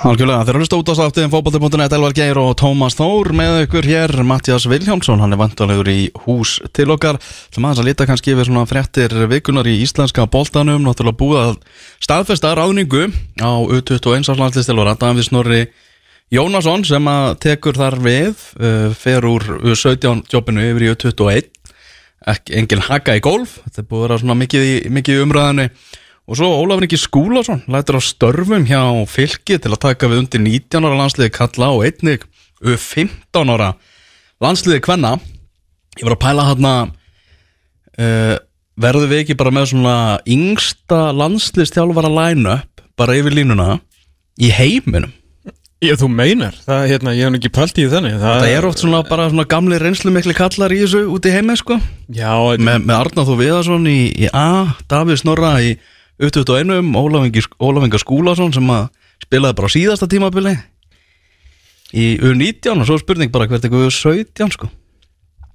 Algjörlega, þeir eru á státtiðin fókbalti.net Elvar Geir og Tómas Þór með ykkur hér. Mattias Viljámsson, hann er vantanlegur í hús til okkar. Sem aðeins að lita kannski við svona fréttir vikunar í íslenska boltanum, náttúrulega búið að staðfesta ráningu á U21 áslanslistilvara, Davíð Snorri Jónasson sem að tekur þar við uh, fer úr U17 jobbinu yfir í U21 ekki engin haka í golf. Þetta búið að vera svona mikið mikið umræðinu og svo Ólafur Ingi Skúlason lætur á störfum hjá fylki til að taka við undir 19 ára landsliði kalla og einnig U15 ára landsliði kvenna. Ég var að pæla hérna uh, verður við ekki bara með svona yngsta landsliðstjálfara line-up bara yfir línuna í heiminum? Ég, þú meinar, það, hérna, ég hef ekki pælt í þannig Það er oft svona bara svona gamli reynslu miklu kallar í þessu út í heimi sko. Já, með, með Arnáð Þó Viðarsson í, í A, Davíð Snorra í U21, Ólaf Ingi- Ólaf Inga Skúlason sem að spilaði bara á síðasta tímabili í U19 og svo spurning bara hvert eitthvað U17 sko.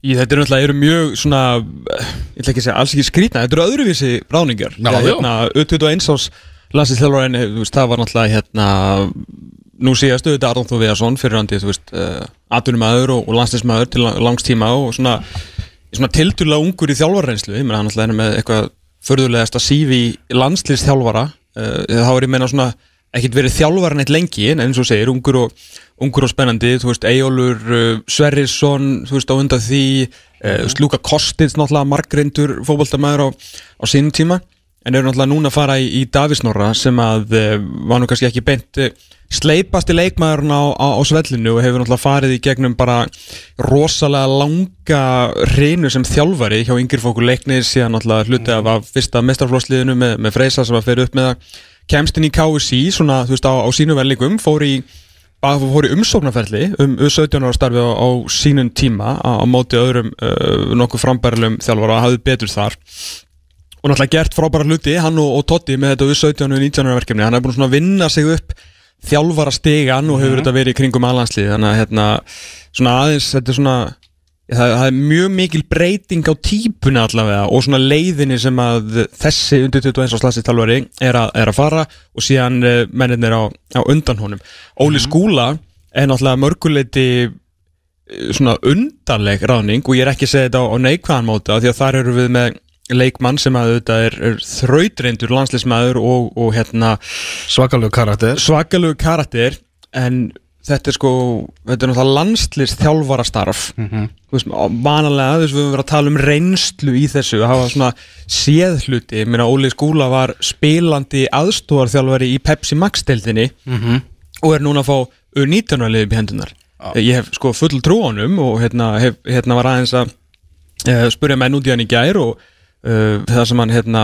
Í, þetta er náttúrulega eru mjög svona ég ætla ekki að segja alls ekki skrýtna þetta eru öðruvísi ráningar Já, já. hérna, U21 ás landslýsþjálfarinn þú veist, það var náttúrulega hérna nú síðast auðvitað Arnóð Þór Viðarsson fyrir hann þú veist, uh, atvinnumæður og, og landslýsmæður til lang- langs tíma og svona, svona tildulega ungur í þjálfarreynslu. Ég meina hann náttúrulega er með eitthvað förðulegasta sífi landslýsþjálfara uh, þá er ég meina svona ekkert verið þjálfara neitt lengi en eins og segir, ungur og, ungur og spennandi þú veist, Eyjólfur uh, Sverrisson þú veist, á undan því uh, Slúka Kostins, náttúrulega margreindur fótboltamæður á, á sínum tíma en eru náttúrulega núna að fara í, í Davísnorra sem að uh, var nú kannski ekki beint uh, sleipasti leikmaðurinn á, á, á svellinu og hefur náttúrulega farið í gegnum bara rosalega langa hreinu sem þjálfari hjá yngir fókur leiknir síðan náttúrulega hluti af, af fyrsta mestarflósliðinu með, með Freysa sem að fyrir upp með að kemst inn í KSI svona þú veist á, á sínu verðleikum fór í fór í umsóknarferli um 17 ára starfi á, á sínum tíma á, móti öðrum uh, nokkuð frambærilegum þjálfara og hafði betur þar og náttúrulega gert frábæra hluti hann og, og Totti með þetta U17 og 19 ára verkefni. Hann er búin svona að vinna sig upp þjálfara stegan og hefur þetta verið í kringum alhanslið þannig að hérna svona aðeins þetta er svona það, það er mjög mikil breyting á típuna allavega og svona leiðinni sem að þessi undir 21 áslagsið þjálfari er, er að fara og síðan uh, mennirnir á, á undan honum. Óli Skúla er náttúrulega mörguleiti svona undarleg ráðning og ég er ekki að segja þetta á, á neikvæðan móta því að þar eru við með leikmann sem að auðvitað er, er þrautreindur landslismæður og, og hérna svakalegu karakter. svakalegu karakter en þetta er sko þetta er náttúrulega landslis þjálfara starf Mhm. þú veist, vanalega þess við höfum verið að tala um reynslu í þessu að hafa svona séð hluti. Ég meina Óli Skúla var spilandi aðstóðarþjálfari í Pepsi Max deildinni Mhm. og er núna að fá U19 liðið upp í hendunar ég hef sko full trú á honum og hérna, hef, hérna var aðeins að uh, spurja menn út í hann í gær og það sem hann hérna,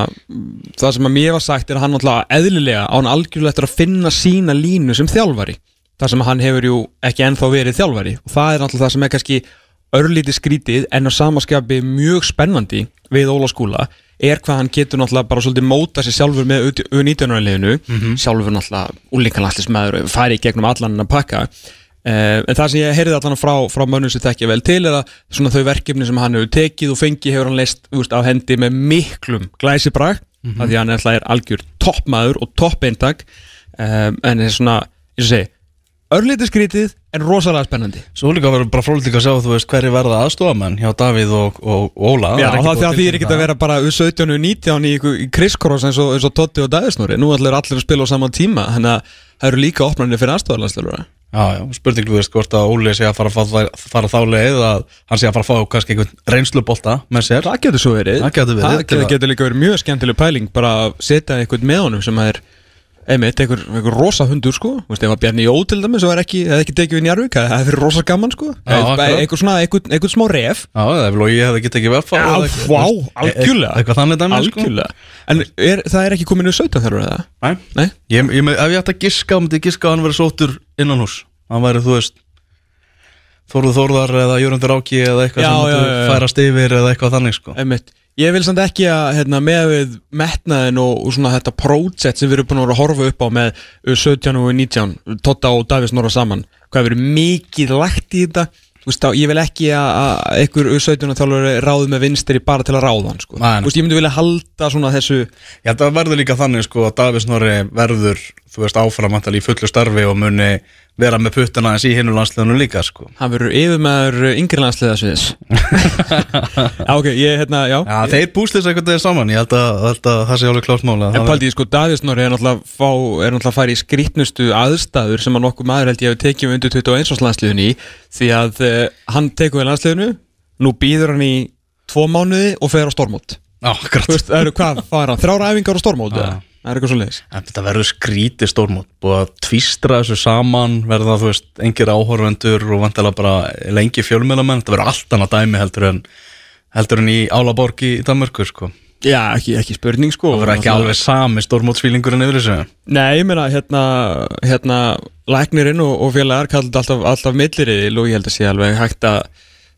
það sem að mér var sagt er að hann náttúrulega eðlilega á hann algjörlega eftir að finna sína línu sem þjálfari. Það sem hann hefur jú ekki ennþá verið þjálfari. Og það er náttúrulega það sem er kannski örlítið skrítið en á samaskapi mjög spennandi við Óla skúla er hvað hann getur náttúrulega bara svolítið móta sér sjálfur með U19-liðinu sjálfur náttúrulega úlinkanlastismæður farið í gegnum allan að pakka en það sem ég heyrði allan frá, frá mönnum sem þekkja vel til er að svona þau verkefni sem hann hefur tekið og fengið hefur hann leist úst, á hendi með miklum glæsibrag mm -hmm. því hann er er algjör toppmaður og toppeintak. Um, en það er svona, ég segi örlítið skrítið en rosalega spennandi. Svo líka verður bara frólægt að sjá þú veist hverju verða aðstofamenn hjá Davíð og, og, Óla. Já, er ekki það, það að þýðir ekki tilkynna að vera bara U17 og 19 í, í kriskross eins og, eins og Totti og Dæðisnúri nú ætlar allir að spila á saman tíma þannig að það eru líka opnarnir fyrir aðstofarlandslega Já, já, spurning þú veist hvort að Óli sé að fara, fara, fara þá leið að hann sé að fara að fá kannski einhvern reynslubolta með sér. Það getur svo verið. Það getur verið, Það getur líka verið mjög skemmtileg pæling bara að setja einhvern með honum sem er einmitt, einhver, einhver rosa hundur sko. Þú veist, ef að Bjarni Jó til dæmis og er ekki, ekki tekið við Njarvík það er fyrir rosa gaman sko. Einhver svona, einhver, einhver smá ref. Já, Lógi hefði getið ekki verð Já, vá, algjörlega. Eitthvað þannig dæmi sko. Algjörlega. En er, það er ekki komin úr 17 þar eða? Nei, Nei? ég, ég, ef ég ætti að giska, myndi ég giska að hann verið sóttur innan hús Hann væri, þú veist Þórður Þórðar eða Jörgundur Áki eða eitthvað sem færast yfir eða eitthvað þannig sko. Einmitt Ég vil samt ekki að hérna, með við metnaðin og, og svona þetta project sem við erum búin að horfa upp á með U17 og U19, Totta og Davís Norra saman, hvað hefur verið mikið lagt í þetta? Veist, þá, ég vil ekki að, að einhver U17 þjálfur ráði með vinstri bara til að ráða hann sko. Veist, ég myndi vilja halda svona þessu Ég held að það verður líka þannig sko að Davís Norri verður þú veist áframantal í fullu starfi og muni vera með puttana eins í hinnu landsliðunum líka sko. Hann verður yfirmaður yngri landsliða sviðis Já, ok, ég, hérna, já Já, þeir búslis eitthvað þeir saman, ég held að, held að það sé alveg klárt mála En paldi, sko, Davíðsnóri er náttúrulega að fara í skrítnustu aðstæður sem að nokkuð maður held ég að tekið undir 21. landsliðunni í því að uh, hann tekur við landsliðinu nú býður hann í tvo mánuði og fer á stormót Já, Þú veist, það eru hvað, fara þrjára æfingar á stormót Já. Það er eitthvað svo leiðis þetta verður skríti stórmót Búið að tvístra þessu saman Verða þú veist, engir áhorfendur Og vantilega bara lengi fjölmjölamenn Þetta verður allt annað dæmi heldur en Heldur en í Álaborg í Danmörku sko. Já, ekki, ekki spurning sko. Það verður ekki alveg sami stórmótsfílingurinn yfir þessu. Nei, ég meina, hérna, hérna læknirinn og, og félagar kallt alltaf, alltaf milliriðil og ég held að sé alveg hægt að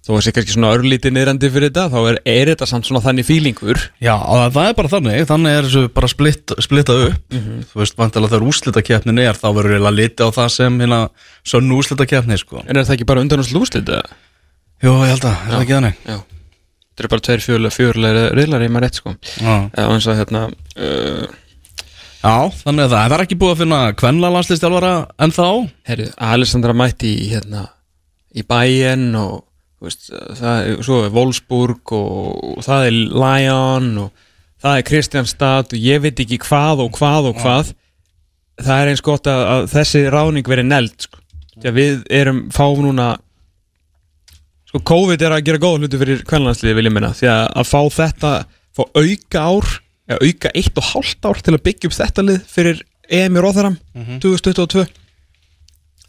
þó að sé kannski svona örlítið niðrandi fyrir þetta þá er, er þetta samt svona þannig fílingur Já, og það er bara þannig. Þannig er þessu bara splitt, splittað upp. Þú veist, vantilega þegar úrslitakeppnin er Þá verður eiginlega litið á það sem hérna Sönnu úrslitakeppni sko. En er það ekki bara undan og slúslið eða? Jú, ég held að, er það ekki þannig? Já. Þetta er bara tveir fjörlega, fjörlega riðlar í maður rétt sko. Já, Eða eins og hérna uh, Já þannig að það, það er ekki búið að finna Kvenla landslistjálfara en þá Herru, Alessandra mætti í hérna í bæinn og veist, það er, svo er Wolfsburg og, og það er Lyon og það er Kristjánstad og ég veit ekki hvað og hvað og hvað. Það er eins gott að, að þessi ráning verið neld sko. við erum fáum núna sko COVID er að gera góð hluti fyrir kvenlandsliði vil ég minna. Því að, að fá þetta, fá auka ár eða auka eitt og hálft ár til að byggja upp þetta lið fyrir EM í Róðaram 2022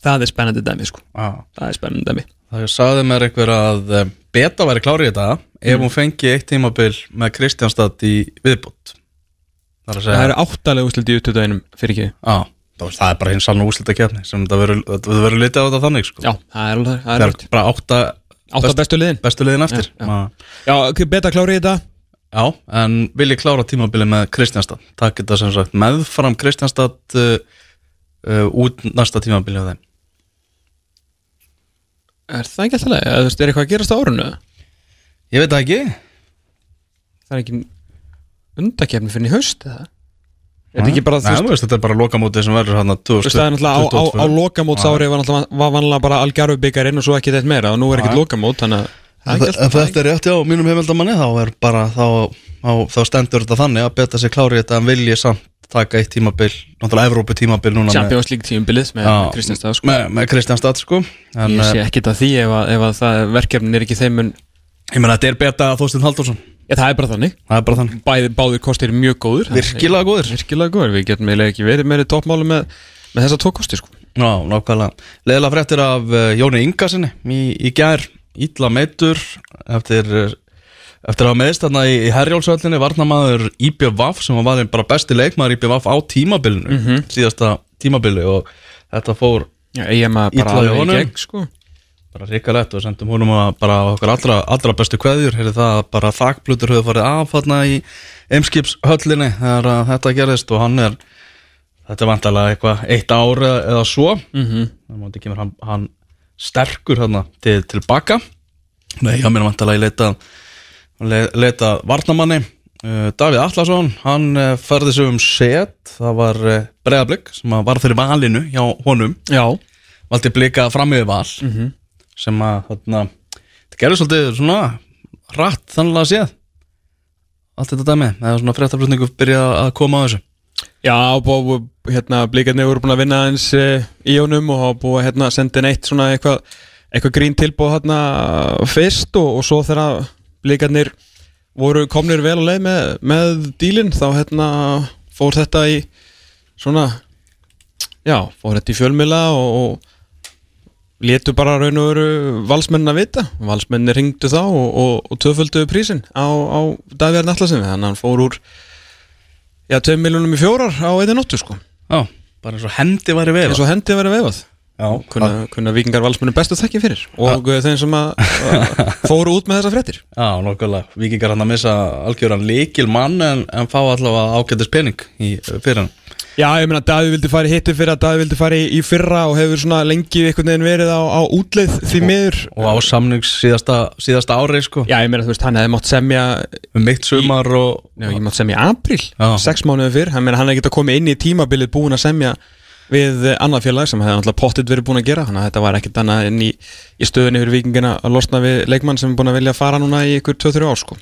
það er spennandi dæmi sko. Já. Það er spennandi dæmi Það sagði mér einhver að eh, Beta væri klárið þetta ef hún fengi eitt tímabil með Kristjánstad í viðbútt Það er það eru áttalega úslit í 21 fyrir ekki? Já, það það er bara hinn sann úslita kefni sem það verður það litið á þetta þannig sko. já, það er alveg það Það er er rétt. bara átta átta best- bestu liðin. bestu liðin eftir. Já, já. Já, beta klári í þetta? Já, en vil ég klára tímabilið með Kristjánstad Takk þetta sem sagt meðfram Kristjánstad uh, uh, út næsta tímabilið á þeim er það ekki alltaf leið, þú veist, er eitthvað að gerast á árunu Ég veit það ekki. Það er ekki undakefni fyrir í haust eða? Er þetta ekki bara, Nei, þú þú veist, þetta er bara lokamótið sem verður hann að Þú veist, það er náttúrulega á, á, á lokamótsári var, náttúrulega- var vanlega bara algjaru byggarinn og svo ekki þetta meira og nú er ekkert lokamót þannig að það er En ekki alltaf þetta er rétt, já, mínum heimildamanni þá er bara, þá, þá, þá stendur þetta þannig að beta sig klári þetta en vilji samt taka eitt tímabil, náttúrulega Evrópu tímabil núna Champions League tíumbilið með, Já, með Kristjánstad sko. með, með Kristján Stad sko. En ég sé eh, ekkert að því ef að, ef að það verkefnin er ekki þeim en ég meina þetta er beta Þorstein Halldórsson, ja, það er bara þannig. Er þannig. Bæði, báðir kostir eru mjög góður virkilega góðir, virkilega góður, við getum eiginlega ekki verið meiri toppmáli með, með þessa tvo kosti sko. já, nákvæmlega. Leðilega fréttir af uh, Jóni Ingarsinni í, í gær, ítla meitur eftir uh, eftir að hafa meðist þarna í, Herjólfsvöllinni varnamaður IBVF sem var bara besti leikmaður IBVF á tímabilinu Mhm. síðasta tímabili og þetta fór Já, ég maður Illa bara hjá alveg í honum. sko. bara ríkalegt og sendum húnum að bara okkar allra, allra bestu kveðjur heyrði það að bara þakkblutur höfðu farið af þarna í Eimskipshöllinni þegar þetta gerist og hann er þetta er vantarlega eitthvað eitt ár eða, eða svo mm -hmm. þannig að hann, hann sterkur þarna til, tilbaka nei, hann er vantarlega í leita le, leita varnamanni uh, Davíð Allarsson, hann uh, færði sig um set, það var uh, breiðablик sem að var fyrir valinu hjá honum. Já, valdi blika fram yfir val. Mhm. sem að þarna, þetta gerði svolítið svona rætt þannig að séð. Allt þetta dæmi, eða svona fréttaflutningu byrja að koma á þessu. Já, búið, hérna, blikarnir voru búin að vinna eins e, í honum og búið að hérna, senda inn eitt svona eitthvað eitthva grín tilbúið hérna fyrst og, og svo þegar blikarnir voru komnir vel að leið með, með dílinn. Þá hérna fór þetta í svona já, fór þetta í fjölmila og, og letu bara raun og veru valsmennin að vita. Valsmennin ringdu þá og, og, og töföldu prísin á, á Davíðar Nallasinni þannig að hann fór úr já, 2 miljónum í fjórar á einni nóttu sko. Já, bara eins og hendi væri veið eins og hendi verið veifað kunna, kunna vikingar valsmennin bestu þekki fyrir og ja. þeim sem að, að fóru út með þessa fréttir. Já, nokkulega, vikingar hann að missa algjöran líkil mann en, en fá allavega ágættis pening í fyrir hann. Já, ég meina Davíð vildi fara í hittu fyrir að Davíð vildi fara í, í fyrra og hefur svona lengi einhvern veginn verið á, á útleið því miður. og á samnings síðasta, síðasta ári sko, Já, ég meina þú veist, hann hefði mátt semja um mitt sumar og Nei, ég mátt semja í apríl, Já. sex mánuði fyrr. Hann, meina, hann hefði getað komið inn í tímabilið búin að semja við annað félag sem hefði alltaf pottit verið búin að gera þannig að þetta var ekkert annað en í, í stöðunni fyrir vikingina að losna við leikmann sem er búin að vilja fara núna í ykkur 2-3 ár sko.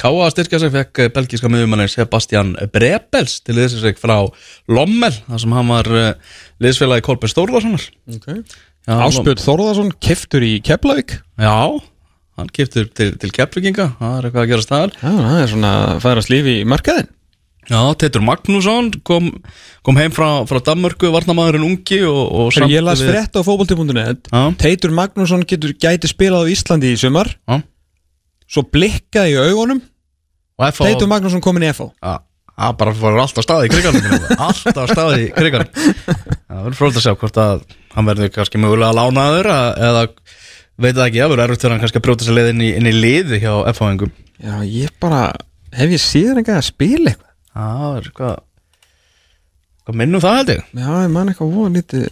Káa styrkja sig fekk eh, belgíska miðjumanni Sebastian Brebels til þessi sig frá Lommel þar sem hann var uh, liðsfélagi Kolbjörn Stórðarssonar okay. Áspjöld Þórðarsson keftur í Keflavík. Já, hann kiptur til, til keppvikinga það er eitthvað að gera staðar Já, það er svona að færast lífi í markaðin Já, Teitur Magnússon kom, kom heim frá, frá Danmörku, varnamæðurinn ungi og, og Þegar samt ég las við- frétt á fótbolti.net Já. Teitur Magnússon getur gæti spilað á Íslandi í sumar. Já. Svo blikkaði í augunum. Teitur Magnússon komin í FH Já, bara fór alltaf staði í kriganum alltaf staði í kriganum. Það verður fróld að sjá hvort að hann verður kannski mögulega lánaður að- eða veit það ekki, það verður erfitt fyrir hann kannski að brjóta sér leið inn í, inn í liði hjá FH-ingum Já, ég bara Hef ég síðan eitthvað að spila eitthvað það er hvað hvað minnum það held ég. Já, ég man eitthvað voða lítið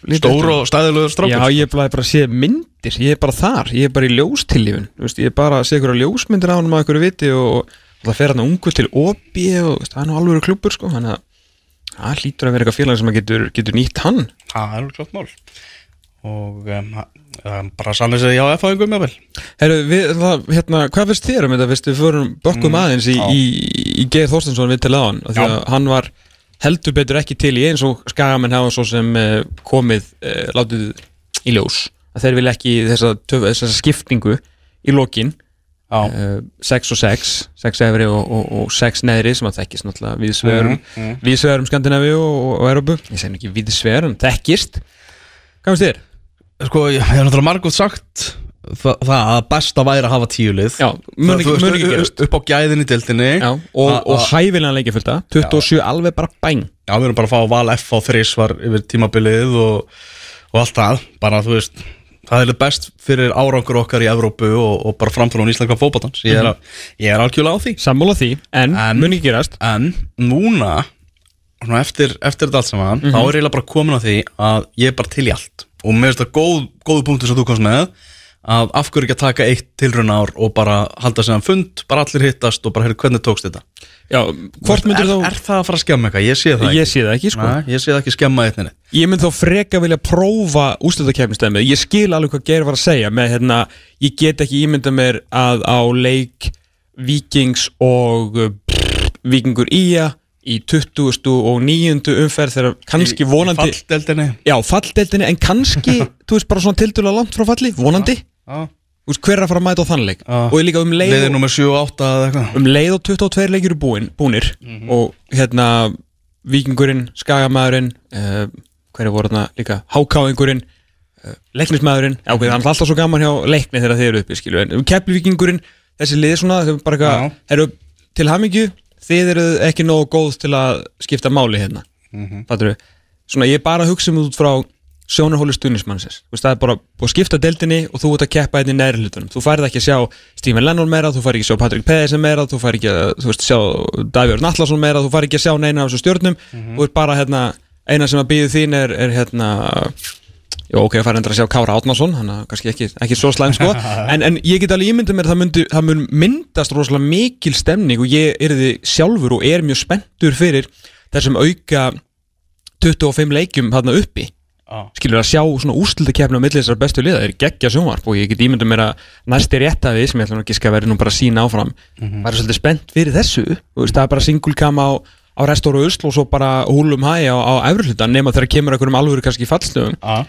lítið stór og stæðilegur strákur. Já, ég er bara bara að sé myndir Ég er bara þar, ég er bara í ljóstillífun Ég er bara að sé ykkur ljósmyndir á hann að ykkur viti og það fer hann ungu til opi og veist, það er nú alveg klubur sko Þannig að það hlýtur að vera eitthvað félag sem að getur, getur nýtt hann. Það er klart mál. Og um, um, bara sannlega segja já FH-ingum jável Herru, hérna, hvað finnst þér um þetta, veist, við fórum bökkum aðeins í, í, í Geir Þorstensson við til aðan, því að hann var heldur betur ekki til í eins og skagamenn hafa svo sem uh, komið uh, látið í ljós, að þeir vilja ekki þessa, töf, þessa skiptingu í lokin, já, uh, 6 og 6 6 efri og, og, og 6 neðri sem að þekkist náttúrulega viðsvegurum Mhm, mhm. viðsvegurum Skandinavíu og, og, Európu ég segi nú ekki viðsvegurum, þekkist. Hvað finnst þér? Sko ég hef náttúrulega margótt sagt það, það að besta væri að hafa tíulið Já, mun ekki, mun ekki gerast upp á gæðin í dildinni Já, og, og hæfilega leikja fullt 27 alveg bara bæng Já, við erum bara að fá val F á þrísvar yfir tímabilið og, og allt það. Bara þú veist, það er best fyrir árangur okkar í Evrópu og, og bara framfélagum íslenska fótballtans ég, er að- ég er algjörlega á því. Sammála því, en, En- mun ekki gerast. en núna svona eftir, eftir þetta allt saman Mhm. þá er ég eiginlega bara komin á því að ég er bara til í allt og mér finnst það góð, góðu punktur sem þú komst með að af hverju ekki að taka eitt tilraun ár og bara halda sig að fund bara allir hittast og bara heyrðu hvernig tókst þetta? Já, hvort myndir er, þá er það að fara að skemma eitthvað? Ég sé það Ég ekki sé það ekki, sko. Nei, ég sé það ekki skemma eitninni Ég mynd þá freka vilja prófa úrslutakefnistæmið Ég skil alveg hvað Geir var að segja með hérna, ég get ekki ímynda mér að á leik Víkings og uh, pff, Víkingur Ía í 20. og 9. umferð þegar kannski vonandi Falldeldinni Já, falldeldinni, en kannski þú veist bara svona tildulega langt frá falli, vonandi Já. Þú veist, hver er að fara að mæta á þann leik Já. og líka um leið Liðið nummer 7 og 8 eða eitthvað um leið og 22 leikir eru búin, búnir og hérna Víkingurinn, Skagamæðurinn uh, hverju voru þarna líka Hákáingurinn, uh, Leiknismæðurinn já, það er alltaf svo gaman hjá leikni þegar þeir eru uppi, skilju, en um Keflvíkingurinn þessi lið svona, þau bara Já. eitthvað eru til hamingju, þið eru ekki nógu góð til að skipta máli hérna mm -hmm. svona ég er bara að hugsa um út frá sjónarhóli stuðnismannsins það er bara að skipta deildinni og þú ert að keppa hérna í neðri hlutunum. Þú færið ekki að sjá Stephen Lennon meira þú færið ekki að sjá Patrick Pedersen meira þú færið ekki að þú veist, sjá Davíður Nallarsson meira þú færið ekki að sjá neina af þessu stjórnum. Þú ert bara hérna, eina sem að býðu þín er, er hérna Jó, ok, að fara endur að sjá Kára Átnason hann er kannski ekki, ekki svo slæm sko en, en ég get alveg ímyndið mér að það, myndi, það mun myndast rosalega mikil stemning og ég er þið sjálfur og er mjög spenntur fyrir þessum auka 25 leikjum þarna uppi Já. skilur að sjá svona úrslutakefni á milli þessar bestu liða er geggja sjónvarp og ég get ímyndið mér að næsti réttaði sem ég ætla nú ekki að vera nú bara sína áfram Mhm. væri svolítið spennt fyrir þessu Þú veist, það er bara singulkam á, á restóru Usl og svo bara húlum hæ á, á efrihluta nema þegar kemur einhverjum alvöru kannski í fallstöðum Já.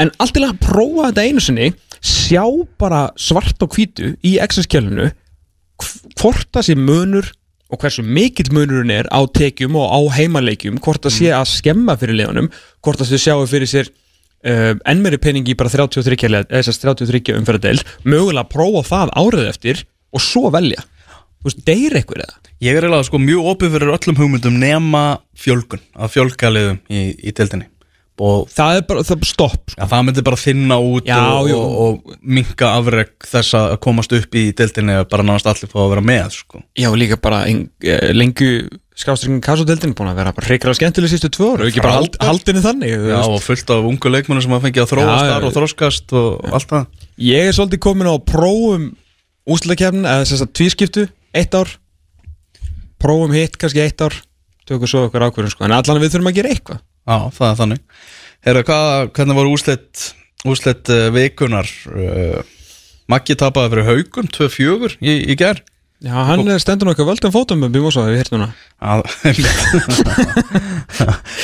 En allt til að prófa þetta einu sinni sjá bara svart og hvítu í Excel-skjölinu hvort það sé munur og hversu mikill munurinn er á tekjum og á heimaleikjum hvort það sé að skemma fyrir leðunum hvort það sé sjáu fyrir sér uh, enn meiri peningi bara 33 leið- eða þessast 33 umferðadel mögulega að prófa það árið eftir og svo velja. Þú veist, deyr eitthvað eða? Ég er eiginlega sko mjög opið fyrir öllum hugmyndum nema fjölgun að fjölga liðum í, í deildinni. og það er bara, það er stopp sko. ja, það myndi bara þinna út Já, og, og, og minka afreg þess að komast upp í deildinni og bara náðast allir fá að vera með sko. Já, líka bara eh, lengu skrástringin kassodeldin búin að vera bara hreikra skemmtileg sístu tvö ára, ekki bara hald, haldinni þannig Já, veist. og fullt af ungu leikmennu sem að fengið að þróast Já, já, þar og já. þróskast og allt það Ég er svolítið komin á prófum úslutakefnin, eða þess að tvískiptu eitt ár prófum hitt kannski eitt ár tökum svo okkur ákvörðum sko, en allan við þurfum að gera eitthvað Já, það er þannig. Herra, hvað, hvernig voru úslit úslit uh, vikunar uh, Maggi tapaði fyrir haugum 2-4 í, í ger Já, hann stendur nokkað völdum fótum með Bímosa, við hana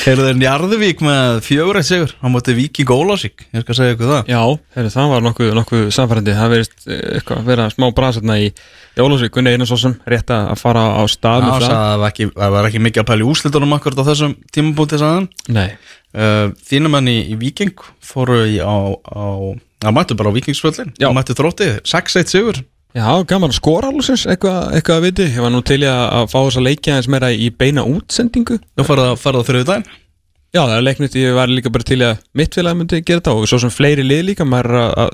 Herra, þeir Njarðvík með fjögur eitt sigur á móti Víking Ólásík ég skal segja ykkur það. Já, heru, það var nokkuð, nokkuð samfærandi það verist eitthvað vera smá brasatna í, í Ólafsvík, Gunni Einarsson rétt að fara á stað Já, það. var ekki, var ekki mikið að pæla í úslitunum akkurat á þessum tímabúti sagðan Nei, uh, Þínum enn í, í Víking fóru í á, á Það mættu bara á. Það mættu þrótti 6-1 sigur já, gaman að skora alveg eitthvað, eitthvað að viti, ég var nú til að að fá þess að leikja eins meira í beina útsendingu. Þú farið að farið á þriðu daginn Já, það er leiknut, ég var líka bara til að mitt félag myndi gera þetta og svo sem fleiri lið líka maður að, að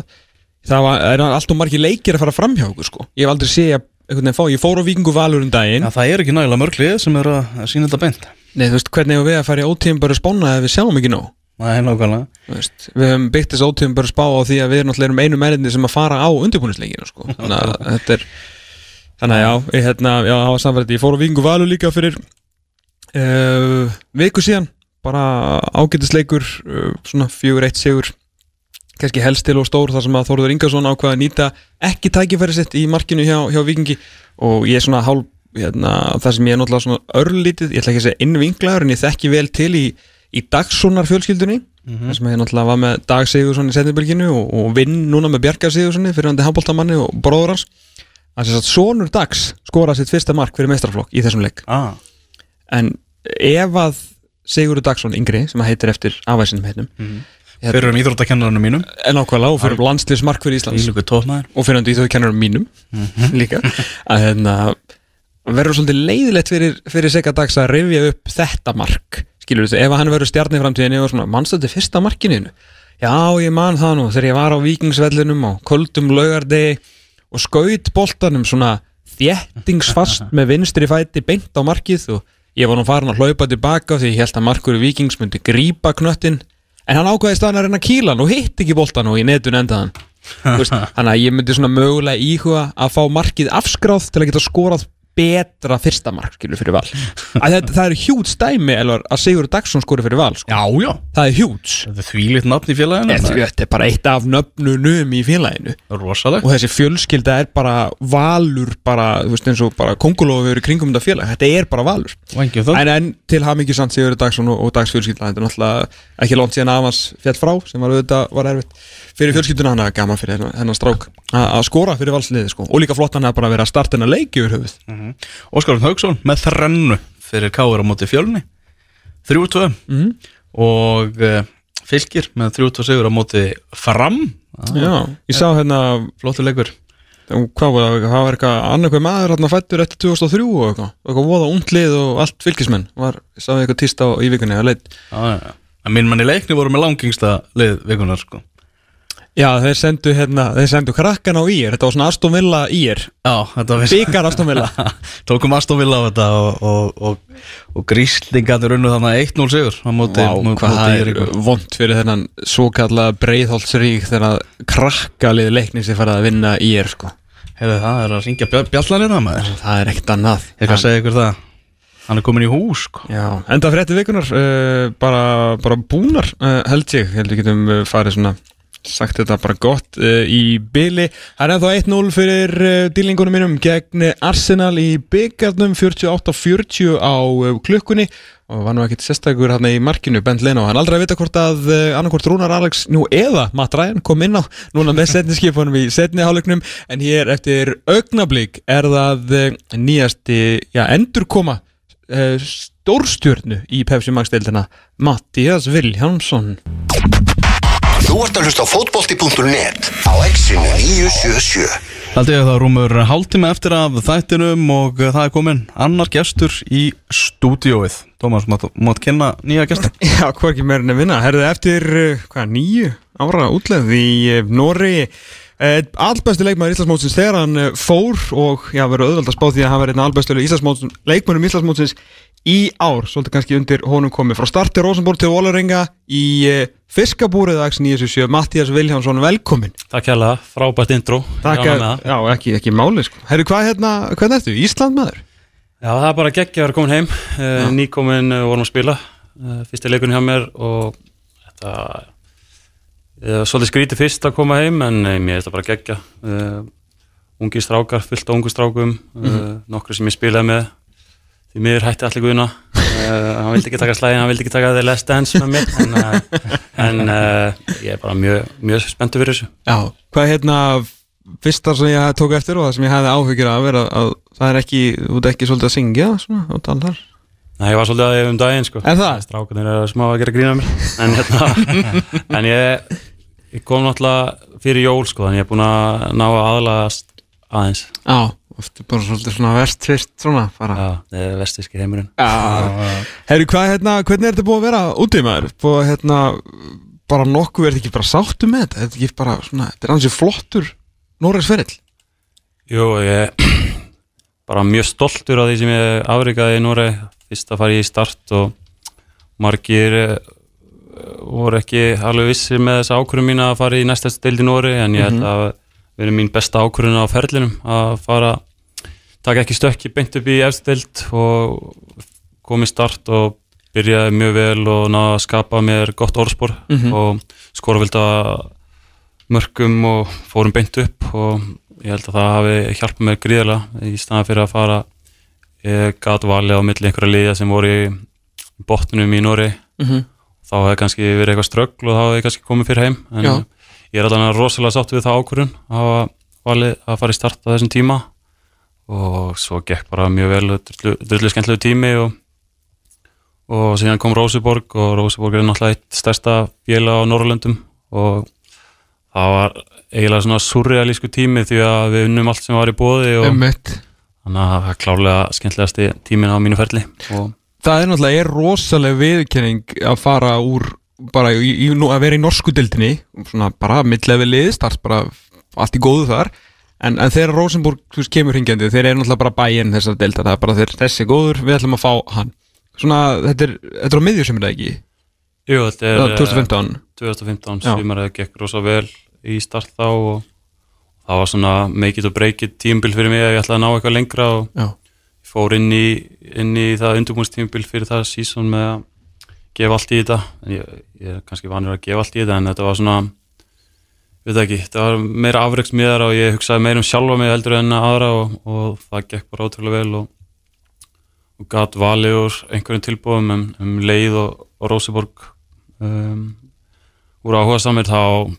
það var, er alltaf margir leikir að fara fram hjá okkur sko. ég hef aldrei séð að fá, ég fór á Víkingu Valur um daginn. Já, það er ekki nægilega mörglið sem er að að sína þetta beint. Nei, þú veist, hvernig hefur við að fara í ótíðum bara spána ef við sjáum ekki nóg Veist, við hefum byggt þessu ótíðum bara spá á því að við náttúrulega erum einu mennindi sem að fara á undirbúnisleikinu sko. þannig að þetta er þannig að já, ég, hérna, já, ég fór á Víkingu Valur líka fyrir uh, viku síðan. Bara ágætisleikur uh, svona fjögur eitt sigur. Kannski helst til og stór þar sem að Þóruður Ingarsson ákvaða að nýta ekki tækifæri sitt í markinu hjá, hjá Vikingi og ég er svona hálf hérna, það sem ég er náttúrulega svona örlítið ég ætla ekki að segja innvinglaður en ég þekki vel til í, í Dagssonar fjölskyldunni þar sem ég náttúrulega var með Dag Sigursson í setnibylginu og, og vinn núna með Bjarkar Sigurssoni fyrir hann handbóltamanni og bróður hans þess að sonur Dags skoraði sitt fyrsta mark fyrir meistraflokk í þessum leik. Ah. en ef að Sigurður Dagsson yngri sem heitir eftir afæsinum heitnum Fyrir um íþróttakennarinn mínum. En ákvæðlega og fyrir landslismark fyrir Íslands. Og fyrir þau kennurum mínum líka. Að hérna verður svolítið leiðilegt fyrir, fyrir Sega Dags að rifja upp þetta mark skilur þú, ef hann verður stjarni framtíðinni og svona, mannstu þetta fyrsta markinu já, ég man það nú, þegar ég var á vikingsvellinum og koldum laugardegi og skaut boltanum svona þjettingsfast með vinstri fæti beint á markið og ég var nú farin að hlaupa tilbaka því ég held að markur í vikings myndi grípa knöttin en hann ákvaði staðan að reyna hann og hitt ekki boltan og í netun endaðan þannig að ég myndi svona mögulega íhuga að fá markið afskráð til að geta skorað betra fyrsta mark skilur fyrir val. Að þetta, það er hjút stæmi að Sigur Dagsson skori fyrir val sko. Já, já. Það er hjút Þetta er þvílitt nafn í félaginu þetta er bara eitt af nöfnunum í félaginu. Og þessi fjölskylda er bara valur bara, þú veist eins og bara kongulófi verið kringum þetta félag, þetta er bara valur. Það en, en til hamingi samt Sigur Dagsson og, og Dags fjölskylda þetta er náttúrulega ekki langt síðan Avans fjall frá sem var auðvitað var erfitt fyrir fjölskylduna hann að gaman fyrir hennan strák. Að að skora fyrir valsliði sko. Og líka flott hann að bara vera að starta hennar leiki yfir höfuð. Óskarun Haugsson með þrennu fyrir Káur á móti fjölni. 3-2 Mhm. og uh, fylgir með 3-2 sigur á móti fram. Já, ég sá hérna Flottur leikur. Hvað var það, það var eitthvað annar eitthvað maður hérna fættur eftir 2003 og eitthvað? Eitthvað voða unglið og allt fylgismenn. Var, ég sá eitthvað tíst á í vikunni að leit? Já, já, já. En minn mann í leikni voru með langingsta lið vikunar sko Já, þeir sendu hérna, þeir sendu krakkan á ír. Þetta var svona Aston Villa ír. Þetta byggar Aston Villa. Tókum Aston Villa á þetta og, og, og, og gríslingarnir unnu þannig 1-0 sigur Vá, hvað það er vond fyrir þennan svo kallað breiðholtsrík þegar krakkalið leikni sér farið að vinna ír sko. Heyrðu, það er að ringja bjallanina maður. Það er ekkert annað. Ég kann segja ykkur það. Hann er komin í hús sko. Já, enda frétti vikunar uh, bara, bara búnar uh, held ég, held ég getum uh, farið svona sagt þetta bara gott uh, í byli. Það er ennþá 1-0 fyrir uh, dýlingunum mínum gegn Arsenal í byggarnum 48-40 á uh, klukkunni. Og var nú ekkert sérstakur hérna í markinu Bent Leno, hann aldrei að vita hvort að annarkvort Rúnar Alex nú eða Matt Ryan kom inn á núna með setni skipunum í setni hálfleiknum. En hér eftir augnablík er það nýjasti já, endurkoma stórstjörnu í Pepsi Max deildina Mattias Viljámsson Þú ert að hlusta á fótbolti.net á exinu 977 Haldið að það rúmur hálftíma eftir af þættinum og það er komin annar gestur í stúdióið Tómas, mátt, mátt kynna nýja gestin Já, hvað ekki meira en að vinna Herðu eftir, hvað, nýju ára útleð í uh, Nóri Allbæsti leikmaður Íslandsmótsins þegar hann fór og já, verður auðvöld að spá því að hann verður einn allbæsti leikmannum Íslandsmótsins í ár, svolítið kannski undir honum komið frá starti Rosenborg til Vólarenga í uh, fiskabúrið dags 977 Mattias Viljánsson, velkomin Takk hérlega, frábært intro. Takk, með það. já, ekki, ekki máli sko. Herru, hvað hérna, hvernig ertu? Ísland maður? Já, það er bara geggja að vera komin heim. Uh, Nýkomin uh, vorum að spila uh, fyrsti leikurinn hjá mér og þetta uh, svolítið skrítið fyrst að koma heim en mér er þetta bara geggja ungi strákar, fullt af ungu strákum uh, nokkru sem ég spilaði með því miður hætti allir guðuna uh, hann vildi ekki taka slæðin, hann vildi ekki taka The Last Dance með mér. En, uh, en uh, ég er bara mjög, mjög spenntur fyrir þessu. Já, hvað er hérna fyrsta sem ég tók eftir og það sem ég hefði áhyggjur af er að, að það er ekki, þú ert ekki svolítið að syngja svona, og talar Nei, ég var svolítið að ég um daginn sko. Er það? Strákunir er smá að gera grína mér. En, hérna, en ég, ég kom náttúrulega fyrir jól sko Þannig ég er búin að ná að aðlagast aðeins. Já, ofta bara svolítið svona verst fyrst svona bara Já, það er vestíski heimurinn Já, herru, hvað hérna, hvernig er þetta búið að vera úti maður? Búið að hérna, bara nokkuð er þetta ekki bara sáttu með þetta? Er þetta ekki bara svona, þetta er ansið flottur Norræsferill? Jú, ég er bara mjög stoltur af því sem ég afrikaði í Nóri Fyrst að fara í start og margir eh, voru ekki alveg vissir með þessa ákvörðum mín að fara í næsta stild í Nóri En ég held að verið mín besta ákvörðun á ferlinum að fara taka ekki stökki beint upp í efstild og komið start og byrjaði mjög vel og náða að skapa mér gott orðspor Mhm. og skora vilda mörgum og fórum beint upp og ég held að það hafi hjálpað mér gríðarlega í staðan fyrir að fara gat valið á milli einhverja liða sem voru í botnunum í Nóri Mm -hmm. þá hefði kannski verið eitthvað ströggl og þá hefði kannski komið fyrir heim en Já. Ég er alveg rosalega sátt við það ákvörðun að að fara í start á þessum tíma. Og svo gekk bara mjög vel drullu, skemmtilegu tími og, og síðan kom Róseborg og Róseborg er náttúrulega eitt stærsta bjöla á Norrlöndum og það var eiginlega svona surrealísku tími því að við unnum allt sem var í bóði og þannig að það er klárlega skemmtilegasti tímin á mínu ferli. Og Það er náttúrulega er rosaleg viðkenning að fara úr bara í, í, nú- að vera í norsku dildinni svona bara midlefi liðstart bara allt í góðu þar. En, en þegar Rosenborg veist, kemur hingjandi þeir eru náttúrulega bara bæinn þessar delta það er bara þeir þessi er góður, við ætlum að fá hann. Svona, þetta er, þetta er á miðjur sem er það ekki? Jú, þetta er eh, 2015 2015 Já. sumarið gekk rosa vel í start þá og það var svona make it or break it tímbil fyrir mig að ég ætlaði að ná eitthvað lengra og Já, fór inn í, inn í það undirbúinstímbil fyrir það sísón með að gefa allt í þetta ég, ég er kannski vanur að gefa allt í þetta en þetta var svona við það ekki, þetta var meira afreiksmiðar og ég hugsaði meira um sjálfa mig heldur en aðra og, og það gekk bara ótrúlega vel og, og gat valið úr einhverjum tilbúðum um, um leið og, og Róseborg um, úr áhuga samir þá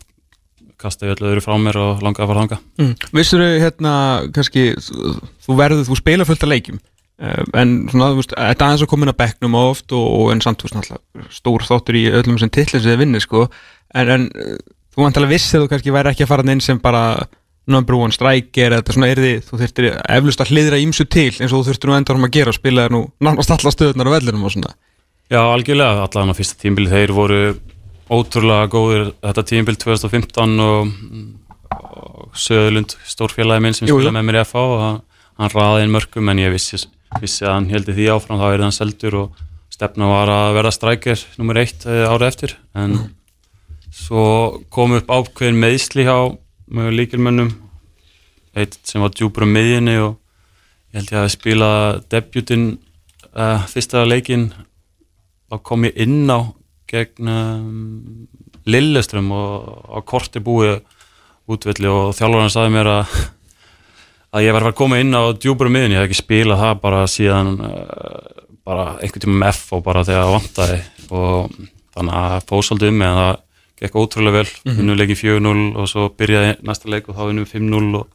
kastaði ég öllu öðru frá mér og langaði að fara þanga mm. Vissur þau hérna kannski þú verður, þú spila fullt af leikjum en svona, þú veist, þetta aðeins að koma inn að bekknum oft og, og en samt, þú veist, náttúrulega stór þáttur í öllum sem tillin sem þið vinnir, sko. En, en uh, þú vantilega vissið þú kannski væri ekki að fara inn sem bara number one striker eða þetta svona er þið, þú þurftir eflust að hliðra ímsu til eins og þú þurftir nú endur um að gera og spila þér nú nánast alla stöðunar á vellinum og svona. Já, algjörlega, allan á fyrsta tímbil þeir voru ótrúlega góðir þetta tímbil 2015 og, og Söðlund, stórfélagi minn sem spilaði með mér í FH og hann, hann raði inn mörgum en ég vissi, vissi að hann heldi því áfram þá er hann seldur og stefna var að verða strækir nummer eitt eh, árið eftir. En svo kom upp ákveðin meðsli hjá mjög líkilmönnum eitt sem var djúpur á miðjunni og ég held ég að spila debutinn uh, fyrsta leikinn. Þá kom ég inn á gegn um, Lilleström og á korti búið útvelli og þjálfurinn sagði mér að að ég var að fara að koma inn á djúbur miðin, ég hef ekki spilað það bara síðan uh, bara einhvern tíma með F og bara þegar það vantaði. Og þannig að það fóð svolítið um en það gekk ótrúlega vel. Mm -hmm. leikið 4-0 og svo byrjaði næsta leik og þá vinnum við 5-0 og,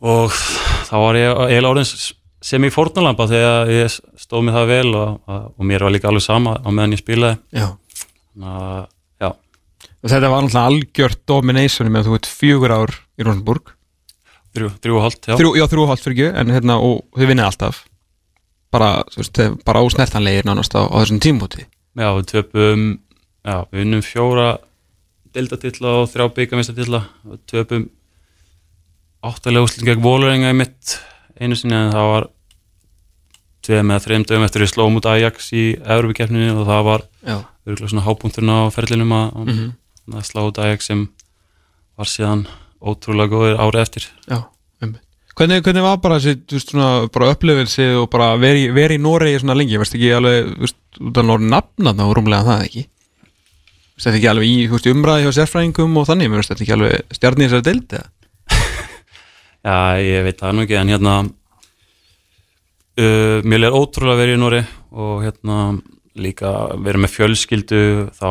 og þá var ég eiginlega orðin sem í fórnalampa þegar ég stóð mig það vel og, og mér var líka alveg sama á meðan ég spilaði. Já. Að já, þetta var náttúrulega algjört domination með að þú veit fjögur ár í Rosenborg þrjú, og hálft já. þrjú, já, þrjú og hálft fyrir ekki en hérna, og þið vinnið alltaf bara, þú veist, bara ásnertanlegir nánast á, á þessum tímúti já, við töpum já, við vinnum fjóra deltatilla og þrjá byggamestartilla og töpum áttalega úslit gegn Vólurenga í mitt einu sinni en það var tveið með þreim dögum eftir við slóum út Ajax í Európa-keppninu og það var örgulega svona hápunkturinn á ferlinum að, Mhm. að slá út Ajax sem var síðan ótrúlega góður árið eftir já, um. Hvernig, hvernig var bara þessi, upplifilsi og bara veri, veri í Noregi svona lengi, veist ekki alveg, út af Noregi nafna þá rúmlega það ekki Veist þetta ekki alveg í, veist, umræði hjá sérfræðingum og þannig, veist þetta ekki alveg stjarni þessari deild eða? Já, ég veit það nú ekki, en hérna uh, mér er ótrúlega vera í Nóri og hérna líka vera með fjölskyldu þá